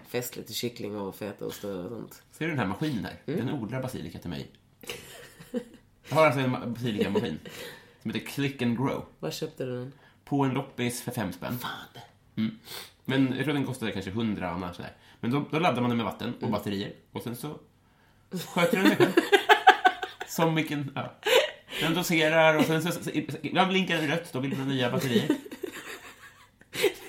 Festligt till kyckling och fetaost och sånt. Ser du den här maskinen där? Den odlar basilika till mig. Jag har alltså en ma- basilikamaskin som heter Click and Grow. Var köpte du den? På en loppis för fem spänn. Fan. Men jag tror den kostade kanske 100 annars. Sådär. Men då, då laddar man den med vatten och batterier och sen så sköter den sig själv. Som vilken... Ja. Den doserar och sen så... så- Ibland blinkar den rött, då vill den nya batterier.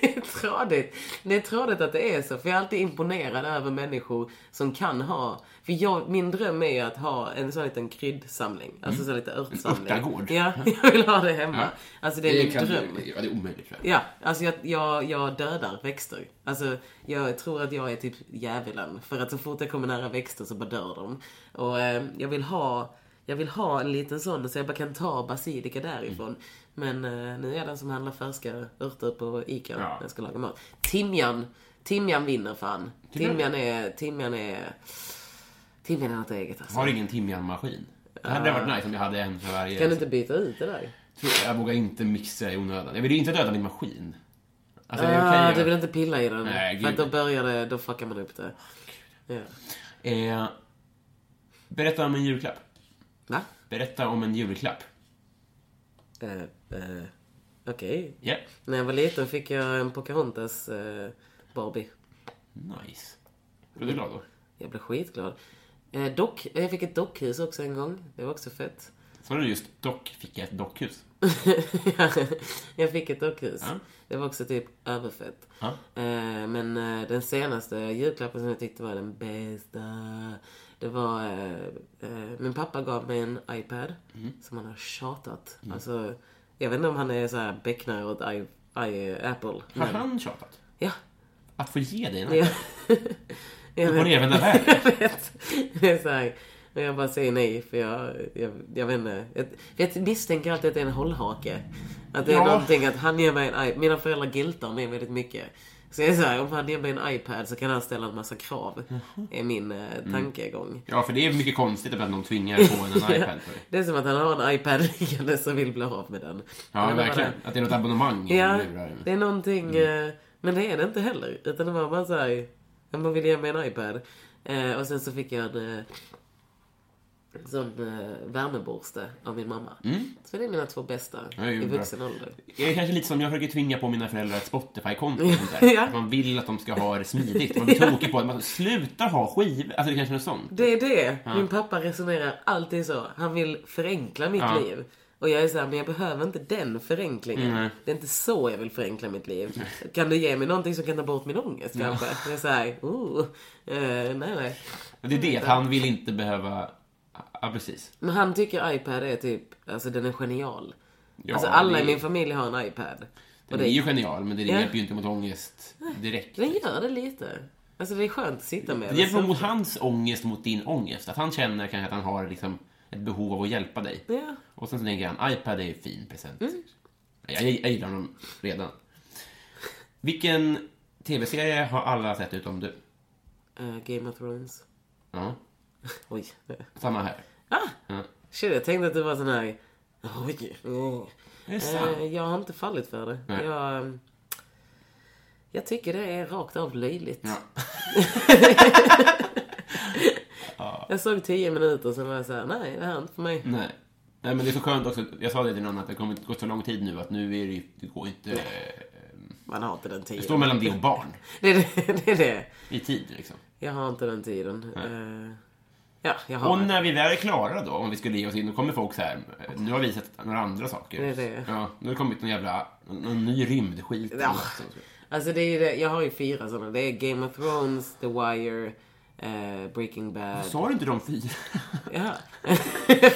Det är trådigt. Det är trådigt att det är så. För jag är alltid imponerad över människor som kan ha... För jag, min dröm är ju att ha en sån liten kryddsamling. Alltså så lite örtsamling. örtagård. Ja, jag vill ha det hemma. Ja. Alltså det är min kan- dröm. Ja, det är omöjligt tror jag. Ja, alltså jag, jag, jag dödar växter. Alltså jag tror att jag är typ djävulen. För att så fort jag kommer nära växter så bara dör de. Och eh, jag vill ha jag vill ha en liten sån så jag bara kan ta basilika därifrån. Men eh, nu är jag den som handlar färska örter på Ica Ja. när jag ska laga mat. Timjan. Timjan vinner fan. Timjan? Timjan är... Timjan är... Timjan är något eget alltså. Har ingen timjanmaskin. Det hade varit nice om jag hade en för varje. Kan du inte byta ut det där? Jag, vågar inte mixa i onödan. Jag vill ju inte döda min maskin. Alltså, är Ah, okej. du vill inte pilla i den? Nej, för att då börjar det, då fuckar man upp det. Ja. eh, berätta om en julklapp. Va? Berätta om en julklapp. Eh, eh, Okej. Ja. När jag var liten fick jag en Pocahontas eh, Barbie. Nice. Blev du glad då? Jag blev skitglad. Eh, dock, jag fick ett dockhus också en gång. Det var också fett. Var det just dock fick jag ett dockhus. jag fick ett dockhus. Ja. Det var också typ överfett. Ja. Eh, men eh, den senaste julklappen som jag tyckte var den bästa. Det var... Eh, eh, min pappa gav mig en iPad. Mm. Som han har tjatat. Alltså, jag vet inte om han är så här becknare åt I, I, Apple. Har men- han tjatat? Ja. Att få ge dig en Ja. iPad? Jag Upp och vet. nervända världen. Jag vet. Det är så här, jag bara säger nej för jag, jag, jag vet inte. Jag, jag misstänker alltid att det är en hållhake. Att det är Ja. någonting att han ger mig en iPad. Mina föräldrar giltar mig väldigt mycket. Så jag är så här, om han ger mig en iPad så kan han ställa en massa krav. Är min eh, tankegång. Ja, för det är mycket konstigt att någon tvingar på en en iPad för. Det är som att han har en iPad liggande som vill bli av med den. Ja, vad verkligen. är. Att det är något abonnemang Ja, det är någonting... eh, Men det är det inte heller. Utan det var bara så här... Man ville ge mig en iPad. Eh, och sen så fick jag en... Eh, sån eh, värmeborste av min mamma. Så det är mina två bästa Mm. Ja, i bra. vuxen ålder. Jag är kanske lite som jag försöker tvinga på mina föräldrar ett Spotify-konto. och sånt där. Ja. Man vill att de ska ha det smidigt. Man blir tokig på att man slutar ha skivor. Alltså det kanske är något sånt. Det är det. Min pappa resonerar alltid så. Han vill förenkla mitt Ja. liv. Och jag är så här, men jag behöver inte den förenklingen. Nej. Det är inte så jag vill förenkla mitt liv. Kan du ge mig någonting som kan ta bort min ångest kanske? Jag är så här, oh, eh, nej nej. Det är det, att han vill inte behöva... Ja, precis. Men han tycker iPad är typ, alltså den är genial. Ja, alltså alla det- i min familj har en iPad. Den det, är ju genial, men det Ja. hjälper ju inte mot ångest direkt. den gör det lite. Alltså det är skönt att sitta med Det den. hjälper Så- mot hans ångest mot din ångest. Att han känner kanske att han har liksom ett behov av att hjälpa dig. Ja. Och sen så tänker han, iPad är en fin present. Jag, jag gillar honom redan. Vilken tv-serie har alla sett utom du? Eh, Game of Thrones. Ja, Oj. samma här. Ah! Ja. Shit, jag tänkte att du var sån här... Oj. Det sant. Eh, jag har inte fallit för det. Nej. Jag, ehm, jag tycker det är rakt av löjligt. Ja. Jag såg tio minuter och sen var jag såhär, nej det här är inte för mig. Nej. Nej, men det är så skönt också. Jag sa det till någon att det kommer inte gå så lång tid nu att nu är det ju, det går inte... Man har inte den Det tiden. står mellan det och barn Det är det. det, är det. i tid liksom. Jag har inte den tiden. Eh, ja, Och när vi väl är klara då, om vi skulle ge oss in, då kommer folk så här. Nu har vi sett några andra saker. Det det. Ja, nu har det kommit någon jävla, någon ny rymdskit. Ja. Alltså det är det. Jag har ju fyra sådana. Det är Game of Thrones, The Wire, eh, Breaking Bad. Sa du inte de fyra? Ja.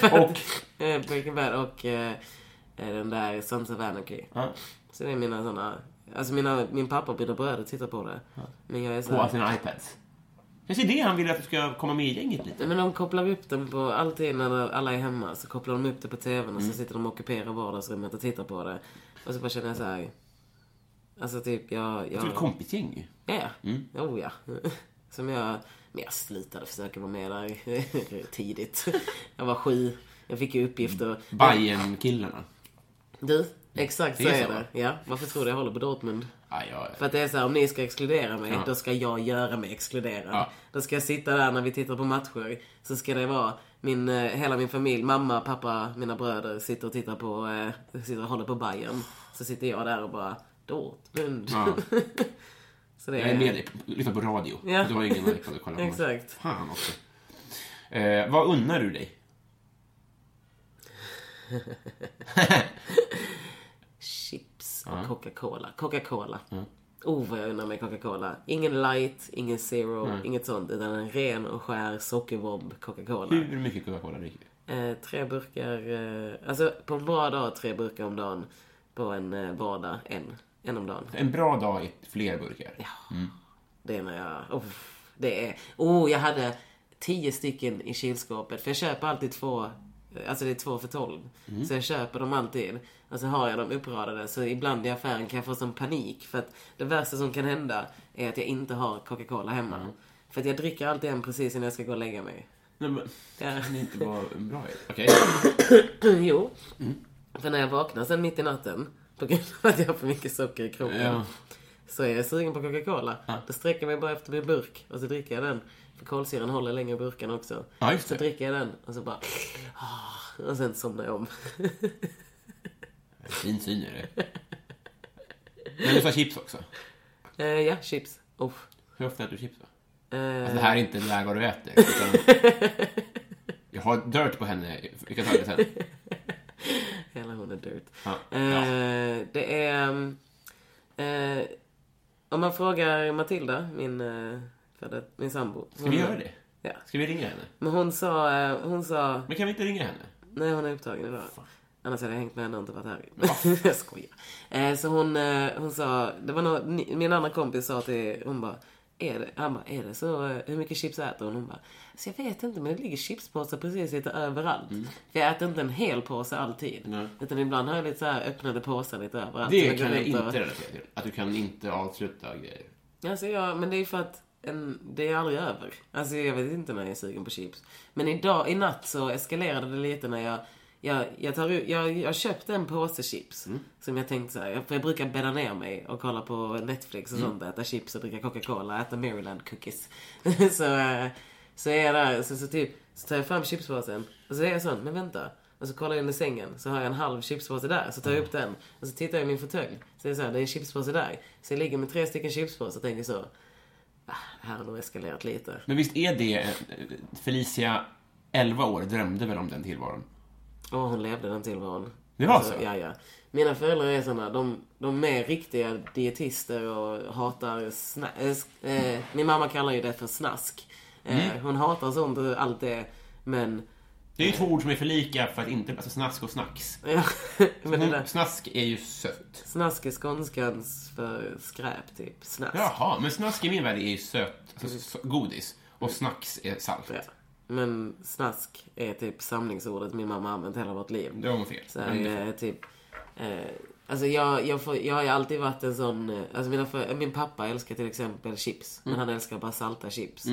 Och? Eh, Breaking Bad och eh, eh, den där Sons of Anarchy. Ja. Så det är mina sådana... Alltså mina, min pappa och mina bröder tittar på det. Men jag är så På här, sina iPads. Kanske det han vill att du ska komma med i gänget lite. Men de kopplar upp den på, alltid när alla är hemma så kopplar de upp det på TVn och Mm. så sitter de och ockuperar vardagsrummet och tittar på det. Och så bara känner jag så här. Alltså typ jag... Jag tror ett jag kompisgäng ju. ja, mm. oh ja. Som jag... Men jag slutade försöka vara med där tidigt. Jag var sju. Jag fick ju uppgifter. bajen killarna Du, exakt så Det är är så. det. Ja, varför tror du jag håller på Dortmund? Ja, ja, För att det är så här, om ni ska exkludera mig, Ja. då ska jag göra mig exkluderad. Ja. Då ska jag sitta där när vi tittar på matcher. Så ska det vara min, eh, hela min familj, mamma, pappa, mina bröder sitter och tittar på, eh, sitter och håller på Bayern. Så sitter jag där och bara, Dortmund. Ja. så det Jag är med dig. Lyssna på radio. Ja. Du har ingen iPad att kolla på. Exakt. Fan också. Eh, vad unnar du dig? Och Coca-Cola. Coca-Cola. Oh, vad jag undrar mig Coca-Cola. Ingen light, ingen zero, inget sånt. Utan en ren och skär sockerbob Coca-Cola. Hur mycket Coca-Cola dricker du? Eh, tre burkar, eh, alltså på en bra dag tre burkar om dagen. På en eh, vardag en. En om dagen. En bra dag är fler burkar. Det är när jag, oh, det är, oh jag hade tio stycken i kylskåpet. För jag köper alltid två, alltså det är två för tolv. Så jag köper dem alltid. Och så har jag dem uppradade. Så ibland i affären kan jag få sån panik. För att det värsta som kan hända är att jag inte har Coca-Cola hemma. För att jag dricker alltid en precis innan jag ska gå och lägga mig. Nej, men, Ja. det inte vara en bra idé? Okej. jo. För när jag vaknar sen mitt i natten, på grund av att jag har för mycket socker i kroppen, Ja. så är jag sugen på Coca-Cola. Då sträcker jag mig bara efter min burk och så dricker jag den. För kolsyran håller länge i burken också. Ja, just så det. dricker jag den och så bara... ah, Och sen somnar jag om. Fin syn är det. Men du sa chips också. eh, ja, chips. Oh. Hur ofta äter du chips då? Eh, Alltså, det här är inte lär vad du äter. Utan... Jag har dirt på henne. Vi kan ta det sen. Hela hon är dirt. Ja. Eh, det är... mm, Eh, om man frågar Matilda, min, eh, före- min sambo. Ska vi göra det? Ja. Ska vi ringa henne? Men hon sa, eh, hon sa... Men kan vi inte ringa henne? Nej, hon är upptagen idag. Annars hade jag hängt med henne och inte varit här. jag skojar. Eh, så hon, eh, hon sa, det var något, min andra kompis sa till, hon bara, är det, han bara, är det så, eh, hur mycket chips äter hon? Hon bara, så jag vet inte men det ligger chipspåsar precis lite överallt. För jag äter inte en hel påse alltid. Mm. Nej. Utan ibland har jag lite så här öppnade påsar lite överallt. Det kan jag inte relatera till. Att du kan inte avsluta grejer. Alltså ja, men det är för att en, det är aldrig över. Alltså jag vet inte när jag är sugen på chips. Men idag, i natt så eskalerade det lite när jag jag, jag, tar, jag, jag köpte en påse chips. Som jag tänkte så här, för jag brukar bädda ner mig och kolla på Netflix och sånt. Äta chips och dricka Coca-Cola, äta Maryland cookies. så, eh, så är jag där, så, så, typ, så tar jag fram chipspåsen. Och så är jag sån, men vänta. Och så kollar jag under sängen, så har jag en halv chipspåse där. Så tar jag upp den. Och så tittar jag i min fåtölj. Så är det så här, det är en chipspåse där. Så jag ligger med tre stycken chipspåsar och tänker så. Ah, här har nog eskalerat lite. Men visst är det... eh, Felicia, 11 år, drömde väl om den tillvaron? Åh, hon levde den tillvaron. Det var så? Ja, ja. Mina föräldrar är såna, de, de är riktiga dietister och hatar sna, äh, Min mamma kallar ju det för snask. Mm. Hon hatar sånt och allt det. Men, Det är ju två ord som är för lika för att inte... Alltså snask och snacks. men det där, Snask är ju sött. snask är skånskans för skräp, typ. Snask. Jaha, men snask i min värld är ju sött, alltså s- godis. Och snacks är salt. Ja. Men snask är typ samlingsordet min mamma har använt hela vårt liv. Det var nog fel. Så här, Men det- eh, typ... Eh, alltså jag, jag, får, jag har ju alltid varit en sån... eh, Alltså mina för, min pappa älskar till exempel chips. Mm. Men han älskar bara salta chips.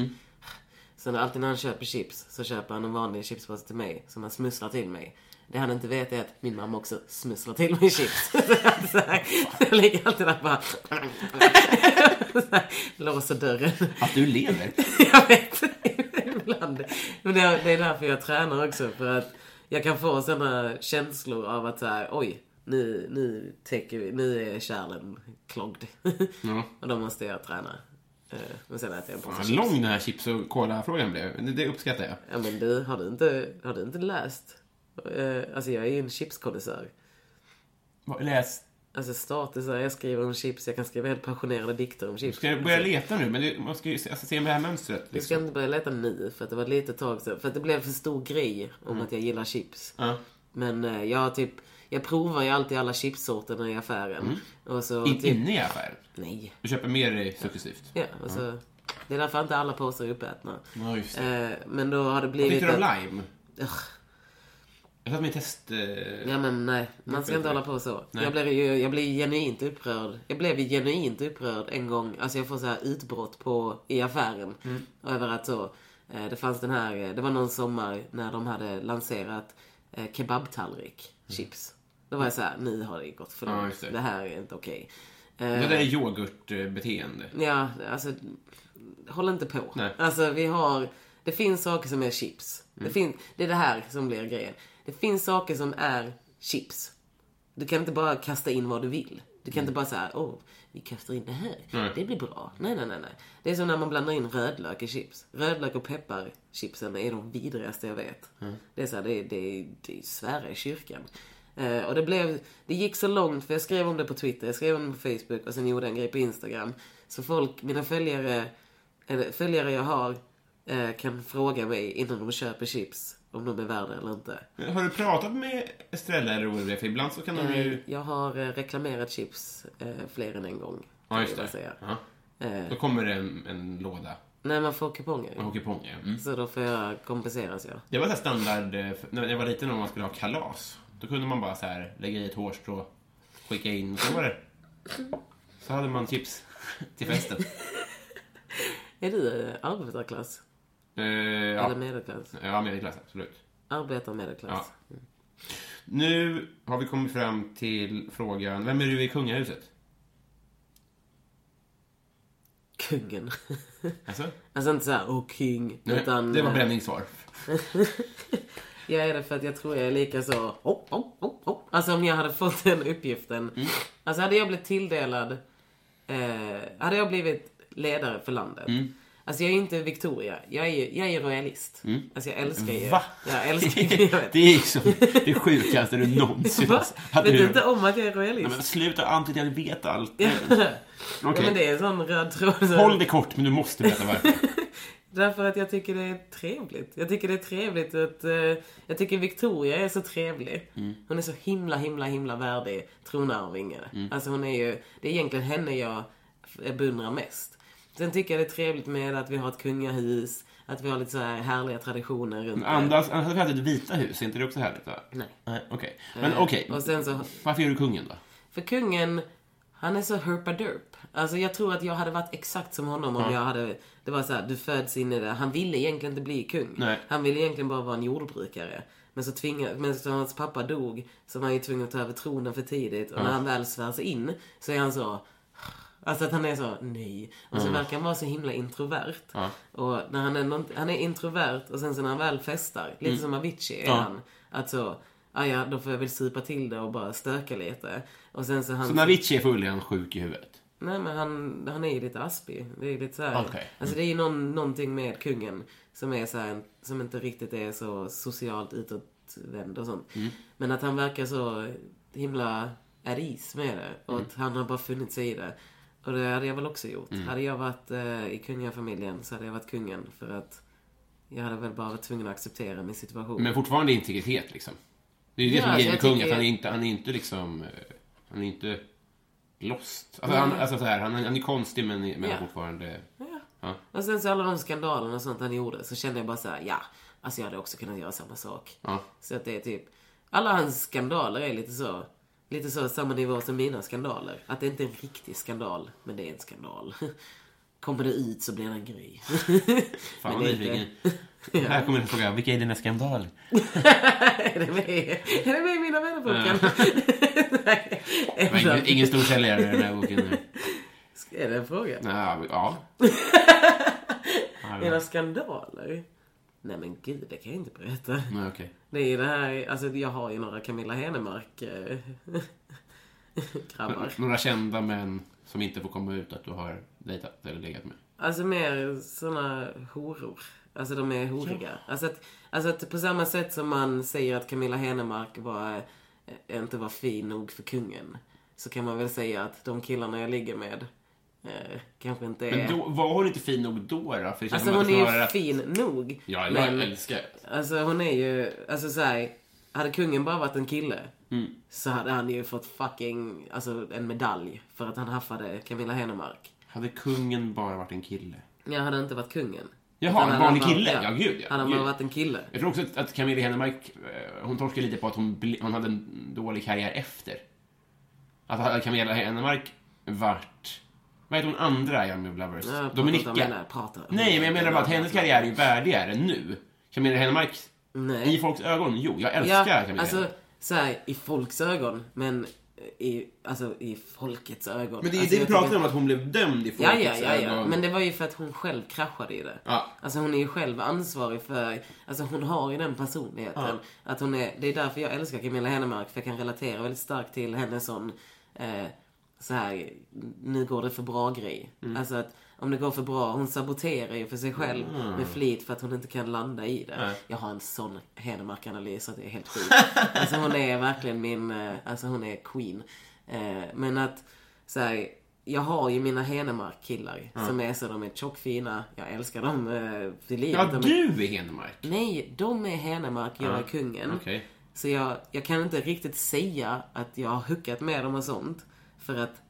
Så när, alltid när han köper chips så köper han en vanlig chipspåse till mig. Som han smusslar till mig. Det han inte vet är att min mamma också smusslar till mig chips. så jag ligger alltid där och bara... låser dörren. Att du lever. Jag vet. Ibland. Men det är, därför jag tränar också. För att jag kan få sådana känslor av att så här, oj, nu, nu, täcker vi, nu är kärlen kloggd. Ja. och då måste jag träna. Eh, Men sen äter jag en påse Vad chips. lång den här chips och cola-frågan blev. Det, det uppskattar jag. Ja men du, har du inte, har du inte läst? Eh, Alltså jag är ju en chipskondensör. Vad- Läs. Alltså statusar, jag skriver om chips, jag kan skriva helt passionerade dikter om chips. Ska jag börja leta nu? Men det, man ska ju se, alltså, se det här mönstret. Vi ska Liksom. inte börja leta nu, för att det var ett litet tag sedan. För att det blev för stor grej om att jag gillar chips. Ja. Men eh, jag har typ, jag provar ju alltid alla chipssorterna i affären. Och så In, typ, inne i affären. Nej. Du köper mer successivt. Ja, och så, det är därför inte alla påsar är uppätna. Ja, just det. Eh, men då har det Vad blivit... tyckte du om att- lime? Ugh. Jag satt med test... Eh... Ja men nej, man ska inte hålla på så. Jag blev, ju, jag blev genuint upprörd. Jag blev genuint upprörd en gång. Alltså jag får så här utbrott på, i affären. Över att så, eh, det fanns den här, eh, det var någon sommar när de hade lanserat eh, kebabtallrik, chips. Då var jag så här, nu har det gått för Ja, långt. just det. det. här är inte okej. Det där är yoghurtbeteende. Ja, alltså, håll inte på. Nej. Alltså vi har, det finns saker som är chips. Det, Mm. fin, det är det här som blir grejen. Det finns saker som är chips. Du kan inte bara kasta in vad du vill. Du kan inte bara säga, åh, vi kastar in det här. Nej. Det blir bra. Nej, nej, nej, nej. Det är som när man blandar in rödlök i chips. Rödlök och pepparchipsen är de vidrigaste jag vet. Det är så här, det är, det är, det är svära i kyrkan. Eh, och det blev, det gick så långt för jag skrev om det på Twitter, jag skrev om det på Facebook och sen gjorde jag en grej på Instagram. Så folk, mina följare, eller följare jag har, eh, kan fråga mig innan de köper chips om de är värda eller inte. Har du pratat med Estrella eller OLV? För ibland så kan de ju... Eh, Jag har eh, reklamerat chips eh, fler än en gång. Ja, just det. Säga. Ja. Eh, Då kommer det en, en låda. när man får kuponger. En kupong, ja. Mm. Så då får jag kompenseras jag. Det var så standard, när jag var liten och man skulle ha kalas. Då kunde man bara så här lägga i ett hårstrå, skicka in, så var det. Så hade man chips till festen. Är du eh, arbetarklass? Eh, Eller ja. medelklass? ja, medelklass, absolut. Arbetar medelklass? Ja. Nu har vi kommit fram till frågan, vem är du i kungahuset? Kungen. Alltså? alltså inte såhär, åh king. utan, det var eh, bränningssvar. Jag är det för att jag tror jag är lika så... Hopp, hopp, hopp, hopp. Alltså om jag hade fått den uppgiften. Mm. Alltså hade jag blivit tilldelad... Eh, hade jag blivit ledare för landet. Mm. Alltså jag är inte Victoria. Jag är, jag är royalist. Alltså jag älskar ju... Mm. Va? Jag älskar ju... Det är liksom det sjukaste du någonsin har Vet du- inte om att jag är Nej, royalist? men sluta antyda, jag vet allt. Okej. ja, men det är en sån röd tråd. så- Håll det kort, men du måste berätta varför. Därför att jag tycker det är trevligt. Jag tycker det är trevligt att... eh, jag tycker Victoria är så trevlig. Hon är så himla, himla, himla värdig tronarvinge. Alltså hon är ju... Det är egentligen henne jag f- beundrar mest. Sen tycker jag det är trevligt med att vi har ett kungahus, att vi har lite så här härliga traditioner runt. Andas, annars hade vi haft ett vita hus, är inte det också härligt? Va? Nej. Nej, okej. Men okej, Och sen så, varför gör du kungen då? för kungen, han är så herpaderp. Alltså jag tror att jag hade varit exakt som honom om jag hade, det var så här, du föds in i det. Han ville egentligen inte bli kung. Nej. Han ville egentligen bara vara en jordbrukare. Men så tvingade, men så hans pappa dog, så var han ju tvungen att ta över tronen för tidigt. Och när han väl svär sig in, så är han så, Alltså att han är så, nej. Och så verkar han vara så himla introvert. Och när han är, han är introvert och sen så när han väl festar, lite som Avicii är han. Att så, ah, ja då får jag väl supa till det och bara stöka lite. Och sen så han... Så när Avicii är full är han sjuk i huvudet? Nej men han, han är ju lite aspig. Det är lite så här, Okej. Alltså det är ju någon, någonting med kungen som är så här, som inte riktigt är så socialt utåtvänd och sånt. Mm. Men att han verkar så himla at ease med det. Och Mm. att han har bara funnit sig i det. Och det hade jag väl också gjort. Hade jag varit eh, i kungafamiljen så hade jag varit kungen. För att jag hade väl bara varit tvungen att acceptera min situation. Men fortfarande integritet liksom. Det är ju det Ja, som är grejen med tycker- att han är inte, han är inte liksom... eh, Han är inte lost. Alltså, han, alltså så här, han, är- han är konstig men, men Ja. fortfarande... Ja. Och sen så alla de skandalerna och sånt han gjorde så kände jag bara så här: ja, alltså jag hade också kunnat göra samma sak. Ja. Så att det är typ, alla hans skandaler är lite så, lite så samma nivå som mina skandaler. Att det inte är en riktig skandal, men det är en skandal. Kommer det ut så blir det en grej. Fan vad nyfiken. inte- Här kommer en fråga. Vilka är dina skandaler? är, det med, är det med i mina vännerboken? Var ingen, ingen stor säljare i den här boken. nu. Är det en fråga? Ja, ja. Mina skandaler? Nej men gud, det kan jag inte berätta. Nej, okej. Det är det här, alltså jag har ju några Camilla Henemark eh, grabbar. Några kända män som inte får komma ut att du har dejtat eller legat med. Alltså mer såna horor. Alltså de är horiga. Alltså, att, alltså att på samma sätt som man säger att Camilla Henemark var, eh, inte var fin nog för kungen. Så kan man väl säga att de killarna jag ligger med eh, kanske inte är... Men då, var hon inte fin nog då? då? För alltså hon är ju att- fin nog. Ja, jag men, älskar Alltså hon är ju, alltså såhär, hade kungen bara varit en kille Mm. så hade han ju fått fucking, alltså en medalj för att han haffade Camilla Henemark. Hade kungen bara varit en kille? Jag hade inte varit kungen. Jaha, en hade vanlig kille? Ja, gud, ja. Hade han Gud. bara varit en kille. Jag tror också att, att Camilla Henemark, eh, hon torskade lite på att hon, hon hade en dålig karriär efter. Att hade Camilla Henemark varit... Vad heter hon andra i Army of Lovers? Ja, Dominika? om henne, prata om Nej, men jag menar bara att hennes karriär är ju värdigare nu. Camilla Henemark, Nej. i folks ögon, jo, jag älskar Ja, Camilla alltså Henemark. såhär i folks ögon, men i, alltså i folkets ögon. Men det är alltså, det vi pratar om, att hon blev dömd i Ja, folkets ja, ja, ja. ögon. Men det var ju för att hon själv kraschade i det. Ja. Alltså hon är ju själv ansvarig för, alltså hon har ju den personligheten. Att hon är, det är därför jag älskar Camilla Henemark, för jag kan relatera väldigt starkt till hennes sån, eh, så här, nu går det för bra grej. Mm. Alltså att om det går för bra, hon saboterar ju för sig själv med flit för att hon inte kan landa i det. Jag har en sån Henemark-analys att det är helt sjukt. alltså hon är verkligen min, eh, alltså hon är queen. Eh, men att, så här, jag har ju mina Henemark-killar som är så, de är tjockfina, jag älskar dem eh, till livet. Ja, De är- du är Henemark. Nej, de är Henemark, jag är kungen. Okej. Så jag, jag kan inte riktigt säga att jag har huckat med dem och sånt. För att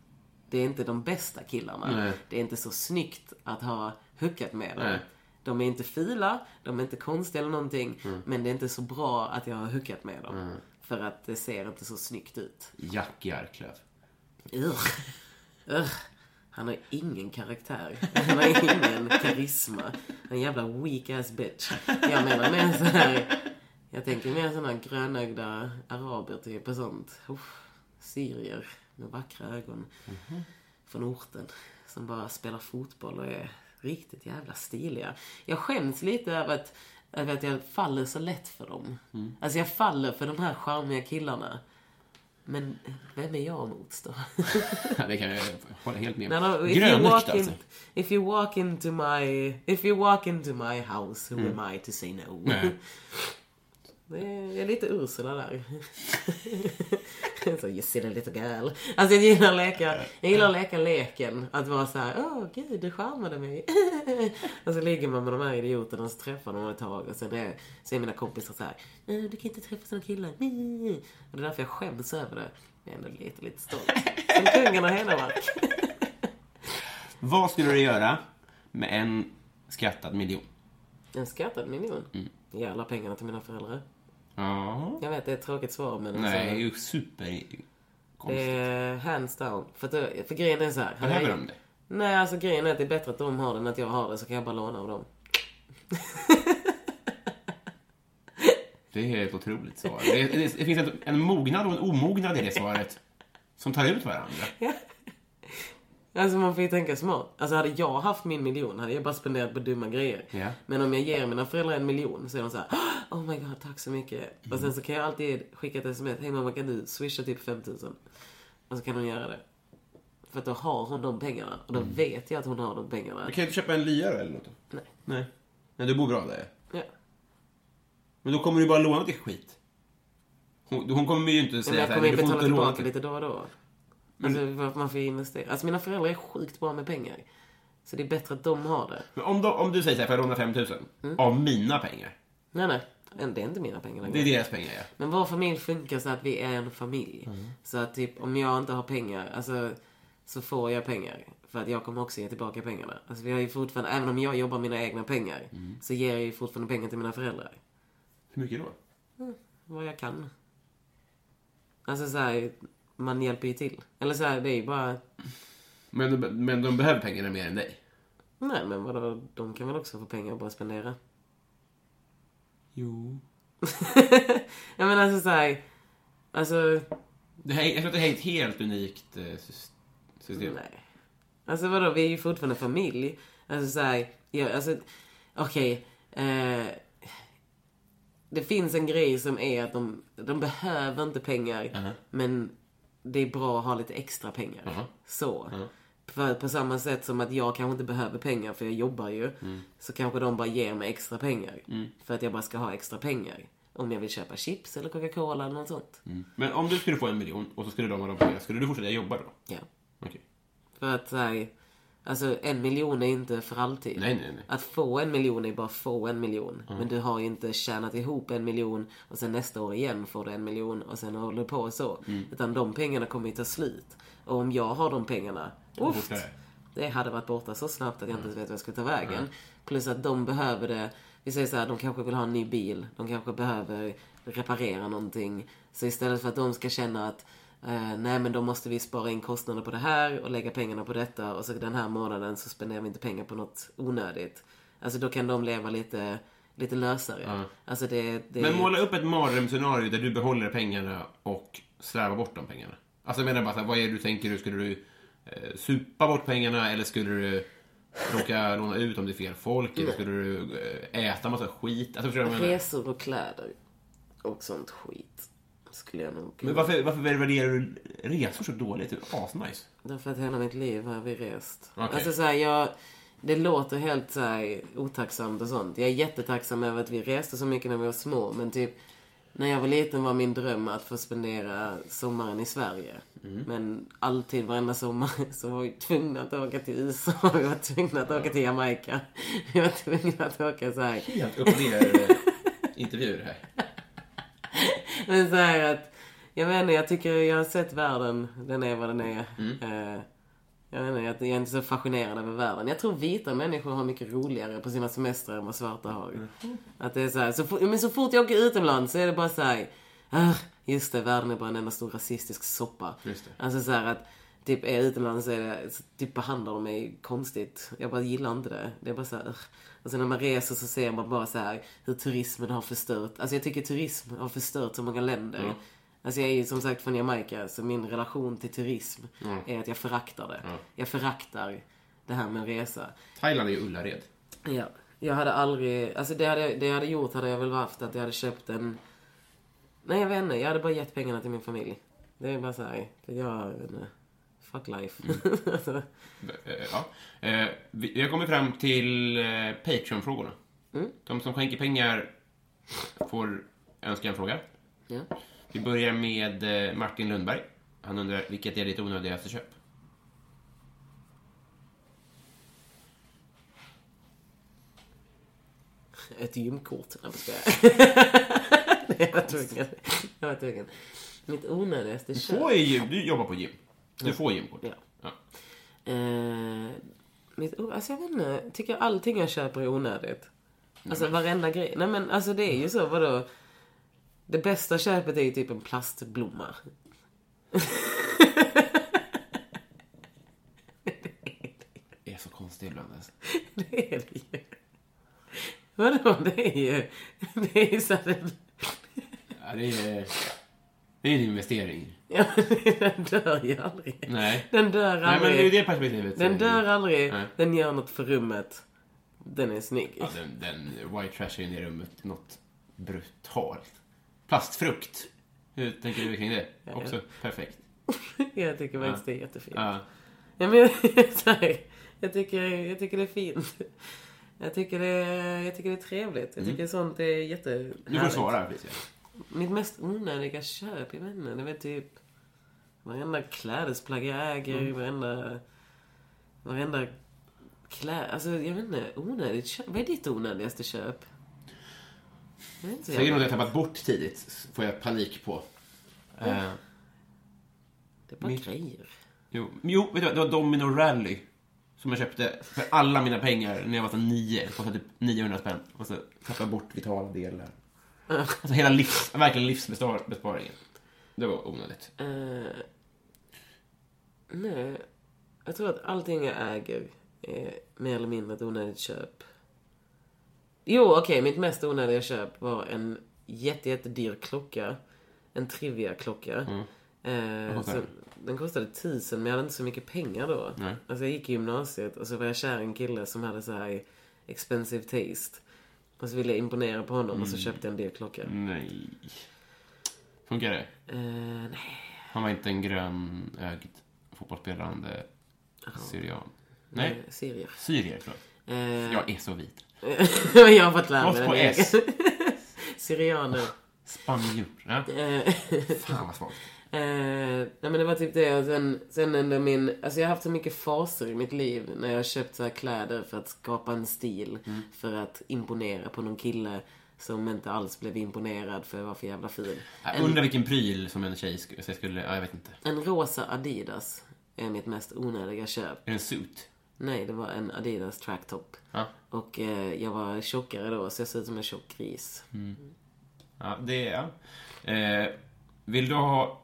det är inte de bästa killarna. Nej. Det är inte så snyggt att ha huckat med dem. Nej. De är inte fula, de är inte konstiga eller någonting. Mm. Men det är inte så bra att jag har huckat med dem. För att det ser inte så snyggt ut. Jack Arklöv. Ugh. Ugh. Han har ingen karaktär. Han har ingen karisma. En jävla weak ass bitch. Jag menar mer så här. Jag tänker mer såna grönögda araber typ och sånt. Uff, syrier med vackra ögon. Från orten. Som bara spelar fotboll och är riktigt jävla stiliga. Jag skäms lite över att, över att jag faller så lätt för dem. Alltså jag faller för de här charmiga killarna. Men vem är jag mot då? Det kan jag hålla helt med No, om. no, you Grönögt walk in, alltså. if you walk into my, if you walk into my house, who am I to say no? Mm. Nej. Det är, jag är lite Ursula där. så you silly little girl. Alltså jag gillar att leka, jag gillar att leka leken. Att vara så här, åh gud du charmade mig. och så ligger man med de här idioterna och så träffar de ett tag och sen är, så är mina kompisar så här, "Nej, du kan inte träffa såna killar. Och det är därför jag skäms över det. Jag är ändå lite, lite stolt. Som kungen och Henemark. Vad skulle du göra med en skattad miljon. En skattad miljon? Mm. Alla pengarna till mina föräldrar. Ja. Jag vet, det är ett tråkigt svar men... Nej, det är alltså, ju super... det är hands down. För, att, för grejen är så här. Behöver jag- de det? Nej, alltså grejen är att det är bättre att de har det än att jag har det så kan jag bara låna av dem. Det är helt otroligt svar. Det, det, det finns en, en mognad och en omognad i det svaret. Som tar ut varandra. Alltså man får ju tänka smart. Alltså hade jag haft min miljon hade jag bara spenderat på dumma grejer. Ja. Men om jag ger mina föräldrar en miljon så är de så här: Oh my god, tack så mycket. Och sen så kan jag alltid skicka ett sms. Hej mamma, kan du swisha typ 5000? Och så kan hon göra det. För att då har hon de pengarna. Och då vet jag att hon har de pengarna. Du kan inte köpa en lyare eller något? Nej. Nej. Men du bor bra där. Ja. Men då kommer du bara låna till skit. Hon, hon kommer ju inte säga jag så här, kommer ju "Du får betala inte låna tillbaka till-" lite då och då. Alltså man får investera. Alltså mina föräldrar är sjukt bra med pengar. Så det är bättre att de har det. Men om, de, om du säger så här, får jag låna 5000? Mm. Av mina pengar. Nej, nej. Det är inte mina pengar längre. Det är deras pengar, ja. Men vår familj funkar så att vi är en familj. Så att typ om jag inte har pengar, alltså så får jag pengar. För att jag kommer också ge tillbaka pengarna. Alltså vi har ju fortfarande, även om jag jobbar mina egna pengar, så ger jag ju fortfarande pengar till mina föräldrar. Hur mycket då? Vad jag kan. Alltså så här, man hjälper ju till. Eller så här, det är ju bara, Men, de- men de behöver pengarna mer än dig? nej men vadå, de kan väl också få pengar och bara spendera. Jo. Jag menar alltså så här, alltså, Det här, jag tror att det här är ett helt unikt eh, sys- system. Nej. Alltså vadå, vi är ju fortfarande familj. Alltså såhär, ja, alltså, okej. eh, det finns en grej som är att de, de behöver inte pengar. Men det är bra att ha lite extra pengar. Så. För på samma sätt som att jag kanske inte behöver pengar för jag jobbar ju. Så kanske de bara ger mig extra pengar. För att jag bara ska ha extra pengar. Om jag vill köpa chips eller Coca-Cola eller något sånt. Men om du skulle få en miljon och så skulle de ha de pengarna, skulle du fortsätta jobba då? Ja. Okej. För att så här, alltså en miljon är inte för alltid. Nej, nej, nej. Att få en miljon är bara få en miljon. Men du har ju inte tjänat ihop en miljon och sen nästa år igen får du en miljon och sen håller du på så. Mm. Utan de pengarna kommer ju ta slut. Och om jag har de pengarna, uff, fortare. det hade varit borta så snabbt att jag inte ens vet vad jag ska ta vägen. Plus att de behöver det. Vi säger så här, de kanske vill ha en ny bil. De kanske behöver reparera någonting. Så istället för att de ska känna att eh, nej men då måste vi spara in kostnader på det här och lägga pengarna på detta och så den här månaden så spenderar vi inte pengar på något onödigt. Alltså då kan de leva lite, lite lösare. Alltså det, det Men måla upp ett mardrömsscenario där du behåller pengarna och slarvar bort de pengarna. Alltså jag menar bara så här, vad är det du tänker du? Skulle du eh, supa bort pengarna eller skulle du råka låna ut om det är fel folk? Eller skulle du eh, äta massa skit? Alltså? Resor och kläder och sånt skit. Skulle jag nog... Men varför, varför värderar du resor så dåligt? Det är asnice. Därför att hela mitt liv har vi rest. Okej. Alltså så här, jag... Det låter helt så här otacksamt och sånt. Jag är jättetacksam över att vi reste så mycket när vi var små. Men typ, när jag var liten var min dröm att få spendera sommaren i Sverige. Mm. Men alltid, varenda sommar, så var vi tvungna att åka till USA. Vi var tvungna att åka till Jamaica. Vi var tvungna att åka så här. Helt upp och ner eh, intervjuer här. Men så här att, jag vet inte, jag tycker jag har sett världen, den är vad den är. Eh, jag vet inte, jag är inte så fascinerad över världen. Jag tror vita människor har mycket roligare på sina semestrar än vad svarta har. Att det är så här, så, men så fort jag åker utomlands så är det bara så här, "Ah, just det, världen är bara en enda stor rasistisk soppa. Just det. Alltså så här att, typ är jag utomlands så är det, typ behandlar de mig konstigt. Jag bara gillar inte det. Det är bara så här, sen när man reser så ser man bara så här hur turismen har förstört. Alltså jag tycker turism har förstört så många länder. Alltså jag är ju som sagt från Jamaica, så min relation till turism är att jag föraktar det. Jag föraktar det här med en resa. Thailand är ju Ullared. Ja. Jag hade aldrig, alltså det, hade, det jag hade gjort hade jag väl haft att jag hade köpt en... Nej jag vet inte, jag hade bara gett pengarna till min familj. Det är bara så här, för jag vet inte, fuck life. Alltså, Eh, Ja. Eh, vi har kommit fram till eh, Patreon-frågorna. De som skänker pengar får önska en fråga. ja. Vi börjar med eh, Martin Lundberg. Han undrar, vilket är ditt onödigaste köp? Ett gymkort. Nej, jag. Nej, jag var tvungen. Jag var tvungen. Mitt onödigaste Du, köp. får ju, du jobbar på gym. Du får gymkort. Ja. Ja. Eh, Mitt, oh, alltså jag vet inte, jag tycker allting jag köper är onödigt. Alltså varenda grej. Nej men alltså det är ju så, vadå? Det bästa köpet är ju typ en plastblomma. Det är så konstigt ibland. Alltså. Det är det ju. Vadå? Det är ju... Det är ju så att Ja, det är, det är en investering. ja, den dör ju aldrig. Nej. Den dör Nej, men aldrig. det är det perspektivet. Den dör aldrig. Nej. Den gör något för rummet. Den är snygg. Ja, den, den white trash in i rummet något brutalt. Plastfrukt. Hur tänker du kring det? Också perfekt. Jag tycker faktiskt det är jättefint. Ja. Ja, men, jag, tycker, jag tycker det är fint. Jag tycker det jag tycker det är trevligt. Jag tycker sånt är jättehärligt. Nu får du svara, Felicia. Mitt mest onödiga köp, jag vet inte. Det är väl typ varenda klädesplagg jag äger, Mm. varenda... Varenda kläd... Alltså, jag vet inte. Onödigt köp. Vad är ditt onödigaste köp? Säger något jag tappat bort tidigt får jag panik på. Eh, Det är bara Mitt- grejer. jo, jo, vet du vad? Det var Domino Rally. Som jag köpte för alla mina pengar när jag var så nio. Kostade typ 900 spänn. Och så tappade jag bort vitala delar. Alltså hela livs, verkligen livsbesparingen. Det var onödigt. Eh, nej, jag tror att allting jag äger är mer eller mindre ett onödigt köp. Jo, okej, mitt mest onödiga köp var en jätte, jättedyr klocka. En Trivia-klocka. Eh, Mm. den? den kostade tusen, men jag hade inte så mycket pengar då. Nej. Alltså jag gick i gymnasiet och så var jag kär i en kille som hade så här expensive taste. Och så ville jag imponera på honom och Mm. så köpte jag en dyr klocka. Nej. Funkar det? Eh, nej. Han var inte en grönögd fotbollsspelande syrian. Nej, Eh, Syrier. syrier, förlåt. Eh, Jag är så vit. jag har fått lära mig på det. S. Syrianer. Spanjor. Ja. Eh, Fan vad svagt. Eh, nej men det var typ det och sen, sen ändå min, alltså jag har haft så mycket faser i mitt liv när jag har köpt så här kläder för att skapa en stil. Mm. För att imponera på någon kille som inte alls blev imponerad för jag var för jävla ful. Jag undrar vilken pryl som en tjej skulle... så jag skulle ja, jag vet inte. En rosa Adidas är mitt mest onödiga köp. Är det en suit? Nej, det var en Adidas tracktop. Ja. Och eh, jag var tjockare då, så jag såg ut som en tjock gris. Ja, det är... Ja. Eh, vill du ha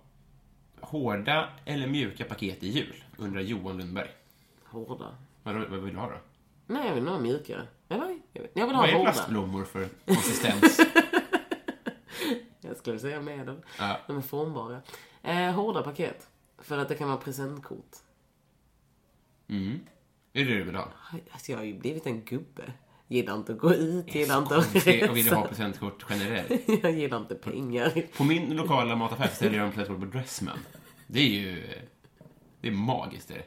hårda eller mjuka paket i jul? Undrar Johan Lundberg. Hårda. Vad, vad vill du ha då? Nej, jag vill nog ha mjuka. Eller? Jag vill, jag vill ha Vad är hårda. plastblommor för konsistens? Jag skulle säga medel. Ja. De är formbara. Eh, hårda paket. För att det kan vara presentkort. mm. Är det det du vill ha? Alltså, jag har ju blivit en gubbe. Gillar inte att gå ut, gillar inte att Konstigt. Och vill du ha resa. presentkort generellt? Jag gillar inte pengar. På min lokala mataffär säljer de presentkort på Dressman. Det är ju... Det är magiskt. Det, är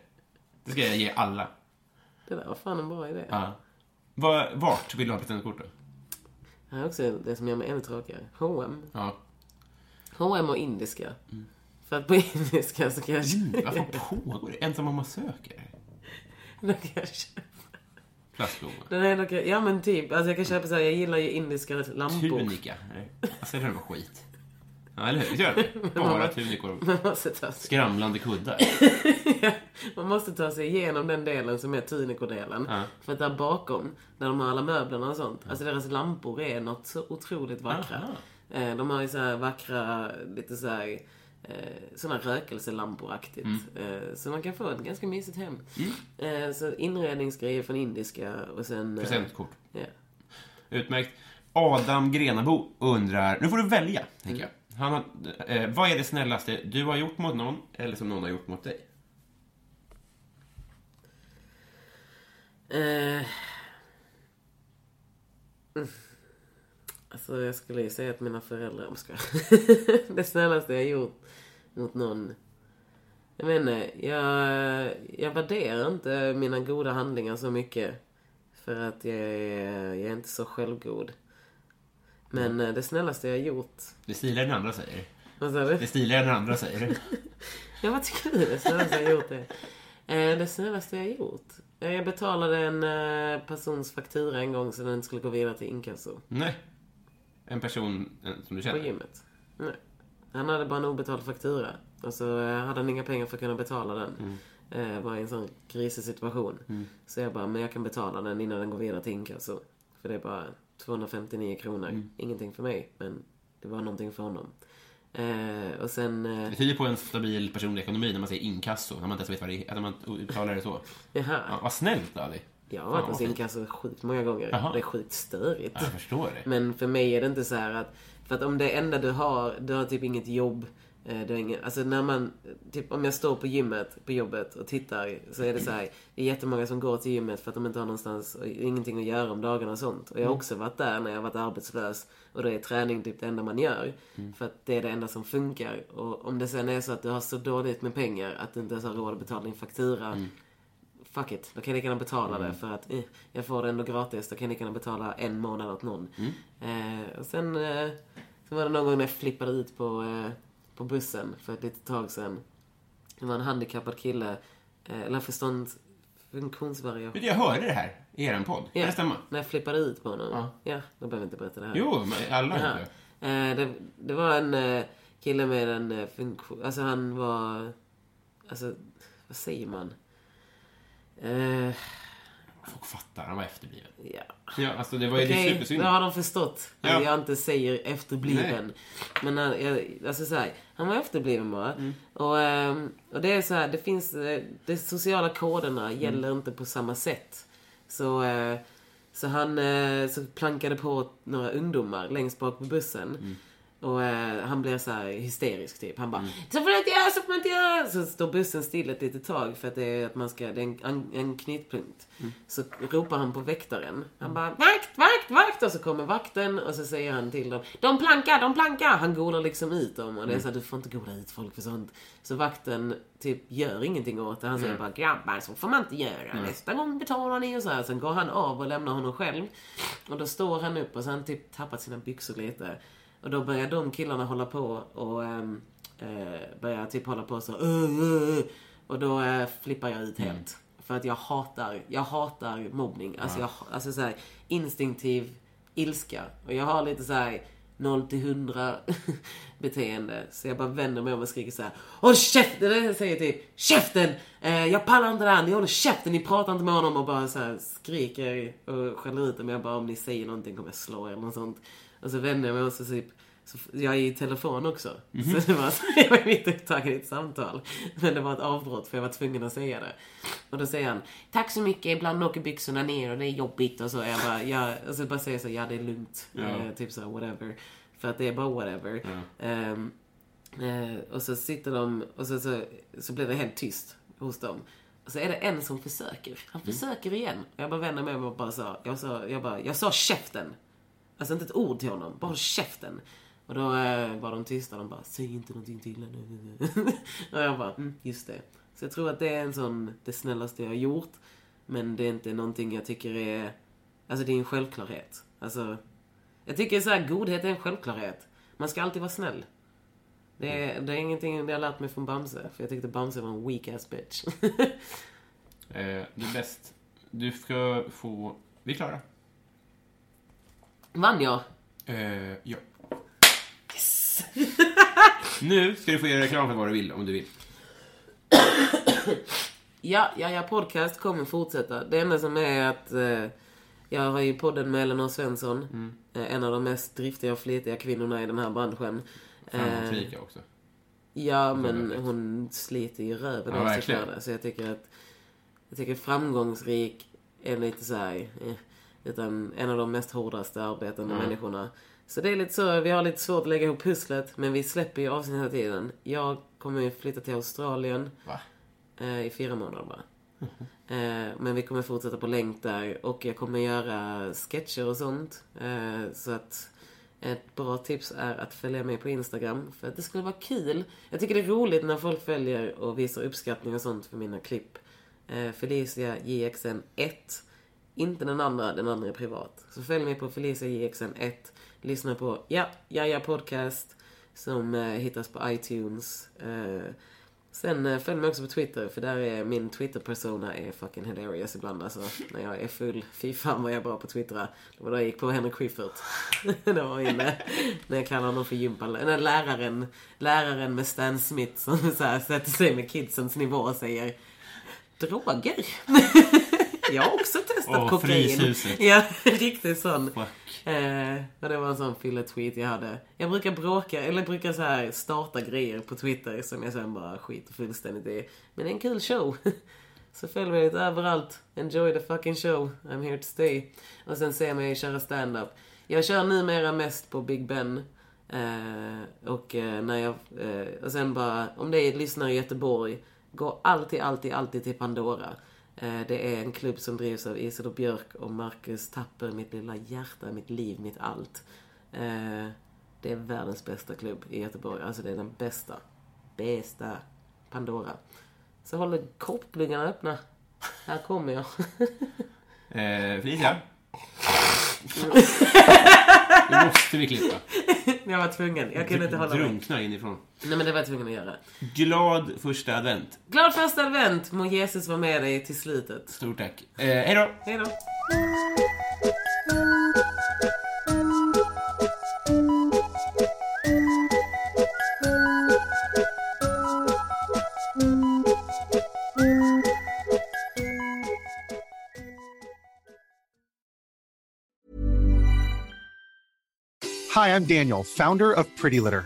det. ska jag ge alla. Det där var fan en bra idé. Ja. Var, vart vill du ha presentkort då? Det här är också det som gör mig ännu tråkigare. H&M. Ja. H&M och indiska. För att på indiska så kan jag Mm, vad fan pågår det? Ensam mamma söker? Då kan jag köpa. Plastblommor. Den enda grej- Ja men typ. Alltså jag kan köpa så här, jag gillar ju indiska lampor. Tunika. Alltså det där var skit. Ja, eller hur? Gör det? Bara tunikor. Man måste, ta sig, Skramlande kuddar. man måste ta sig igenom den delen som är tunikodelen. Ja. För att där bakom, där de har alla möblerna och sånt. Alltså deras lampor är något så otroligt vackra. Aha. Eh, De har ju så här vackra, lite så här eh, såna rökelselamporaktigt. Mm. Eh, så man kan få ett ganska mysigt hem. Eh, så inredningsgrejer från indiska och sen... eh, Presentkort. Ja. Utmärkt. Adam Grenabo undrar, nu får du välja, tänker jag. Han har, eh, vad är det snällaste du har gjort mot någon, eller som någon har gjort mot dig? Eh, mm. Alltså jag skulle ju säga att mina föräldrar, jag skojar. Det snällaste jag gjort mot någon. Jag menar, jag, jag värderar inte mina goda handlingar så mycket. För att jag är, jag är inte så självgod. Men eh, det snällaste jag gjort. Det är stiligare än andra säger. Vad sa Det du? stiligare än andra säger. Ja, vad tycker du det snällaste jag gjort är? Eh, det snällaste jag gjort? Eh, Jag betalade en persons faktura en gång så den inte skulle gå vidare till inkasso. Nej. En person eh, som du På känner. gymmet. Nej. Han hade bara en obetald faktura. Och så eh, hade han inga pengar för att kunna betala den. Eh, var i en sån grisig situation. Mm. Så jag bara, men jag kan betala den innan den går vidare till inkasso. För det är bara 259 kronor. Mm. Ingenting för mig, men det var någonting för honom. Eh, och sen... Eh, Det tyder på en stabil personlig ekonomi när man säger inkasso, när man inte ens vet vad det är, att man uttalar det så. jaha. Ja, vad snällt Ali. Jag har varit hos inkasso sjukt många gånger. Jaha. Det är sjukt störigt. Jag förstår det. Men för mig är det inte så här att... För att om det enda du har, du har typ inget jobb. eh, Du har ingen, alltså när man, typ om jag står på gymmet, på jobbet och tittar så är det så här. Det är jättemånga som går till gymmet för att de inte har någonstans, och ingenting att göra om dagarna och sånt. Och jag har också varit där när jag har varit arbetslös. Och då är träning typ det enda man gör. För att det är det enda som funkar. Och om det sen är så att du har så dåligt med pengar att du inte ens har råd att betala din faktura. Fuck it, då kan jag lika gärna betala det för att eh, jag får det ändå gratis. Då kan jag lika gärna betala en månad åt någon. Eh, och sen, eh, sen var det någon gång när jag flippade ut på, eh, på bussen för ett litet tag sedan. Det var en handikappad kille, eh, eller förstånd, funktionsvariation. Jag hörde det här i er podd. Kan det stämma? När jag flippade ut på honom. Ja. Ja, då behöver jag inte berätta det här. Jo, men alla Ja. det. Eh, det, det var en eh, kille med en eh, funktion... Alltså han var... Alltså, vad säger man? Eh, Folk fattar, han var efterbliven. ja. Ja, alltså det var ju Okej, supersynd. då har de förstått Ja. att jag inte säger efterbliven. Men han, jag, alltså så här, han var efterbliven bara. Mm. Och, ehm, och det är så här, det finns, eh, de sociala koderna Mm. gäller inte på samma sätt. Så, eh, så han eh, så plankade på några ungdomar längst bak på bussen. Mm. Och eh, han blev så här hysterisk typ. Han bara Så får man inte göra, så får man inte göra. Så står bussen still ett litet tag för att det är, att man ska, det är en, en knutpunkt. Så ropar han på väktaren. Han bara vakt, vakt, vakt. Och så kommer vakten och så säger han till dem. De plankar, de plankar. Han golar liksom ut dem. Och det är så här, du får inte gola ut folk för sånt. Så vakten typ gör ingenting åt det. Han säger bara grabbar så får man inte göra. Nästa gång betalar ni och så här. Sen går han av och lämnar honom själv. Och då står han upp och så har han typ tappat sina byxor lite. Och då börjar de killarna hålla på och ehm, eh, börjar typ hålla på så. "Uh, uh, uh." Och då eh, flippar jag ut helt. För att jag hatar, jag hatar mobbning. Alltså, jag, alltså så här, instinktiv ilska. Och jag har lite så här 0 till 100 beteende. Så jag bara vänder mig om och skriker så här. Håll käften! Jag säger typ Käften! Eh, jag pallar inte det här. Ni håller käften. Ni pratar inte med honom. Och bara så här skriker och skäller ut dem. Jag bara om ni säger någonting kommer jag slå er eller något sånt. Och så vänder jag mig och så typ så jag är i telefon också. Så det var så, jag var mitt upptagen i ett samtal. Men det var ett avbrott för jag var tvungen att säga det. Och då säger han, tack så mycket, ibland åker byxorna ner och det är jobbigt och så. Jag bara, ja, och så bara säger jag så, ja det är lugnt. Ja. Eh, typ så, whatever. För att det är bara whatever. Ehm, eh, och så sitter de, och så, så, så blir det helt tyst hos dem. Och så är det en som försöker. Han försöker igen. Jag bara vänder mig om och bara sa, jag sa, jag bara, jag sa käften. Alltså inte ett ord till honom, bara håll käften. Och då eh, var de tysta, de bara säg inte någonting till henne. och jag bara, mm, just det. Så jag tror att det är en sån, det snällaste jag har gjort. Men det är inte någonting jag tycker är, alltså det är en självklarhet. Alltså, jag tycker så här, godhet är en självklarhet. Man ska alltid vara snäll. Det är, det är ingenting jag har lärt mig från Bamse. För jag tyckte Bamse var en weak ass bitch. Eh, du är bäst. Du ska få... Vi är klara. Vann jag? Eh, ja. Yes! nu ska du få göra reklam för vad du vill, om du vill. Ja, ja, ja, podcast kommer fortsätta. Det enda som är att eh, jag har ju podden med Elinor Svensson. Eh, en av de mest driftiga och flitiga kvinnorna i den här branschen. Eh, Framgångsrika också. ja, men hon sliter ju röven av sig för det. Så jag tycker att jag tycker framgångsrik är lite så här, eh, utan en av de mest hårdaste arbetande människorna. Så det är lite så, vi har lite svårt att lägga ihop pusslet, men vi släpper ju avsnitt hela tiden. Jag kommer ju flytta till Australien. Eh, I fyra månader bara. Eh, men vi kommer fortsätta på länk där och jag kommer göra sketcher och sånt. Eh, så att ett bra tips är att följa mig på Instagram. För att det skulle vara kul. Jag tycker det är roligt när folk följer och visar uppskattning och sånt för mina klipp. Eh, Felicia JXN1. Inte den andra, den andra är privat. Så följ mig på Felicia JXN1. Lyssna på Ja, Jaja Podcast. Som eh, hittas på iTunes. Eh, Sen eh, följ mig också på Twitter, för där är min Twitter-persona är fucking hilarious ibland alltså. När jag är full. Fy fan vad jag är bra på Twittra. Det var då jag gick på Henrik Schyffert. det var inne. När jag kallar honom för gympan... Nej, läraren, läraren med Stan Smith som så här, sätter sig med kidsens nivå och säger droger. jag har också testat Åh, kokain. Fryshuset. Ja, riktigt sån. Fuck. Eh, och det var en sån fylle-tweet jag hade. Jag brukar bråka, eller brukar så här starta grejer på Twitter som jag sen bara skiter fullständigt i. Men det är en kul show. Så följ mig lite överallt. Enjoy the fucking show. I'm here to stay. Och sen ser mig köra stand-up. Jag kör numera mest på Big Ben. Eh, och eh, när jag... Eh, och sen bara, om det är lyssnare i Göteborg, gå alltid, alltid, alltid till Pandora. Eh, det är en klubb som drivs av Isidor Björk och Marcus Tapper, mitt lilla hjärta, mitt liv, mitt allt. Eh, det är världens bästa klubb i Göteborg. Alltså det är den bästa. Bästa. Pandora. Så håller korpgluggarna öppna. Här kommer jag. Eh, Felicia? Nu måste vi klippa. jag var tvungen. Jag kunde inte hålla mig. Drunkna inifrån. Nej men det var jag tvungen att göra. Glad första advent. Glad första advent! Må Jesus vara med dig till slutet. Stort tack. Eh, hej då! Hej då. Hi, I'm Daniel, founder of Pretty Litter.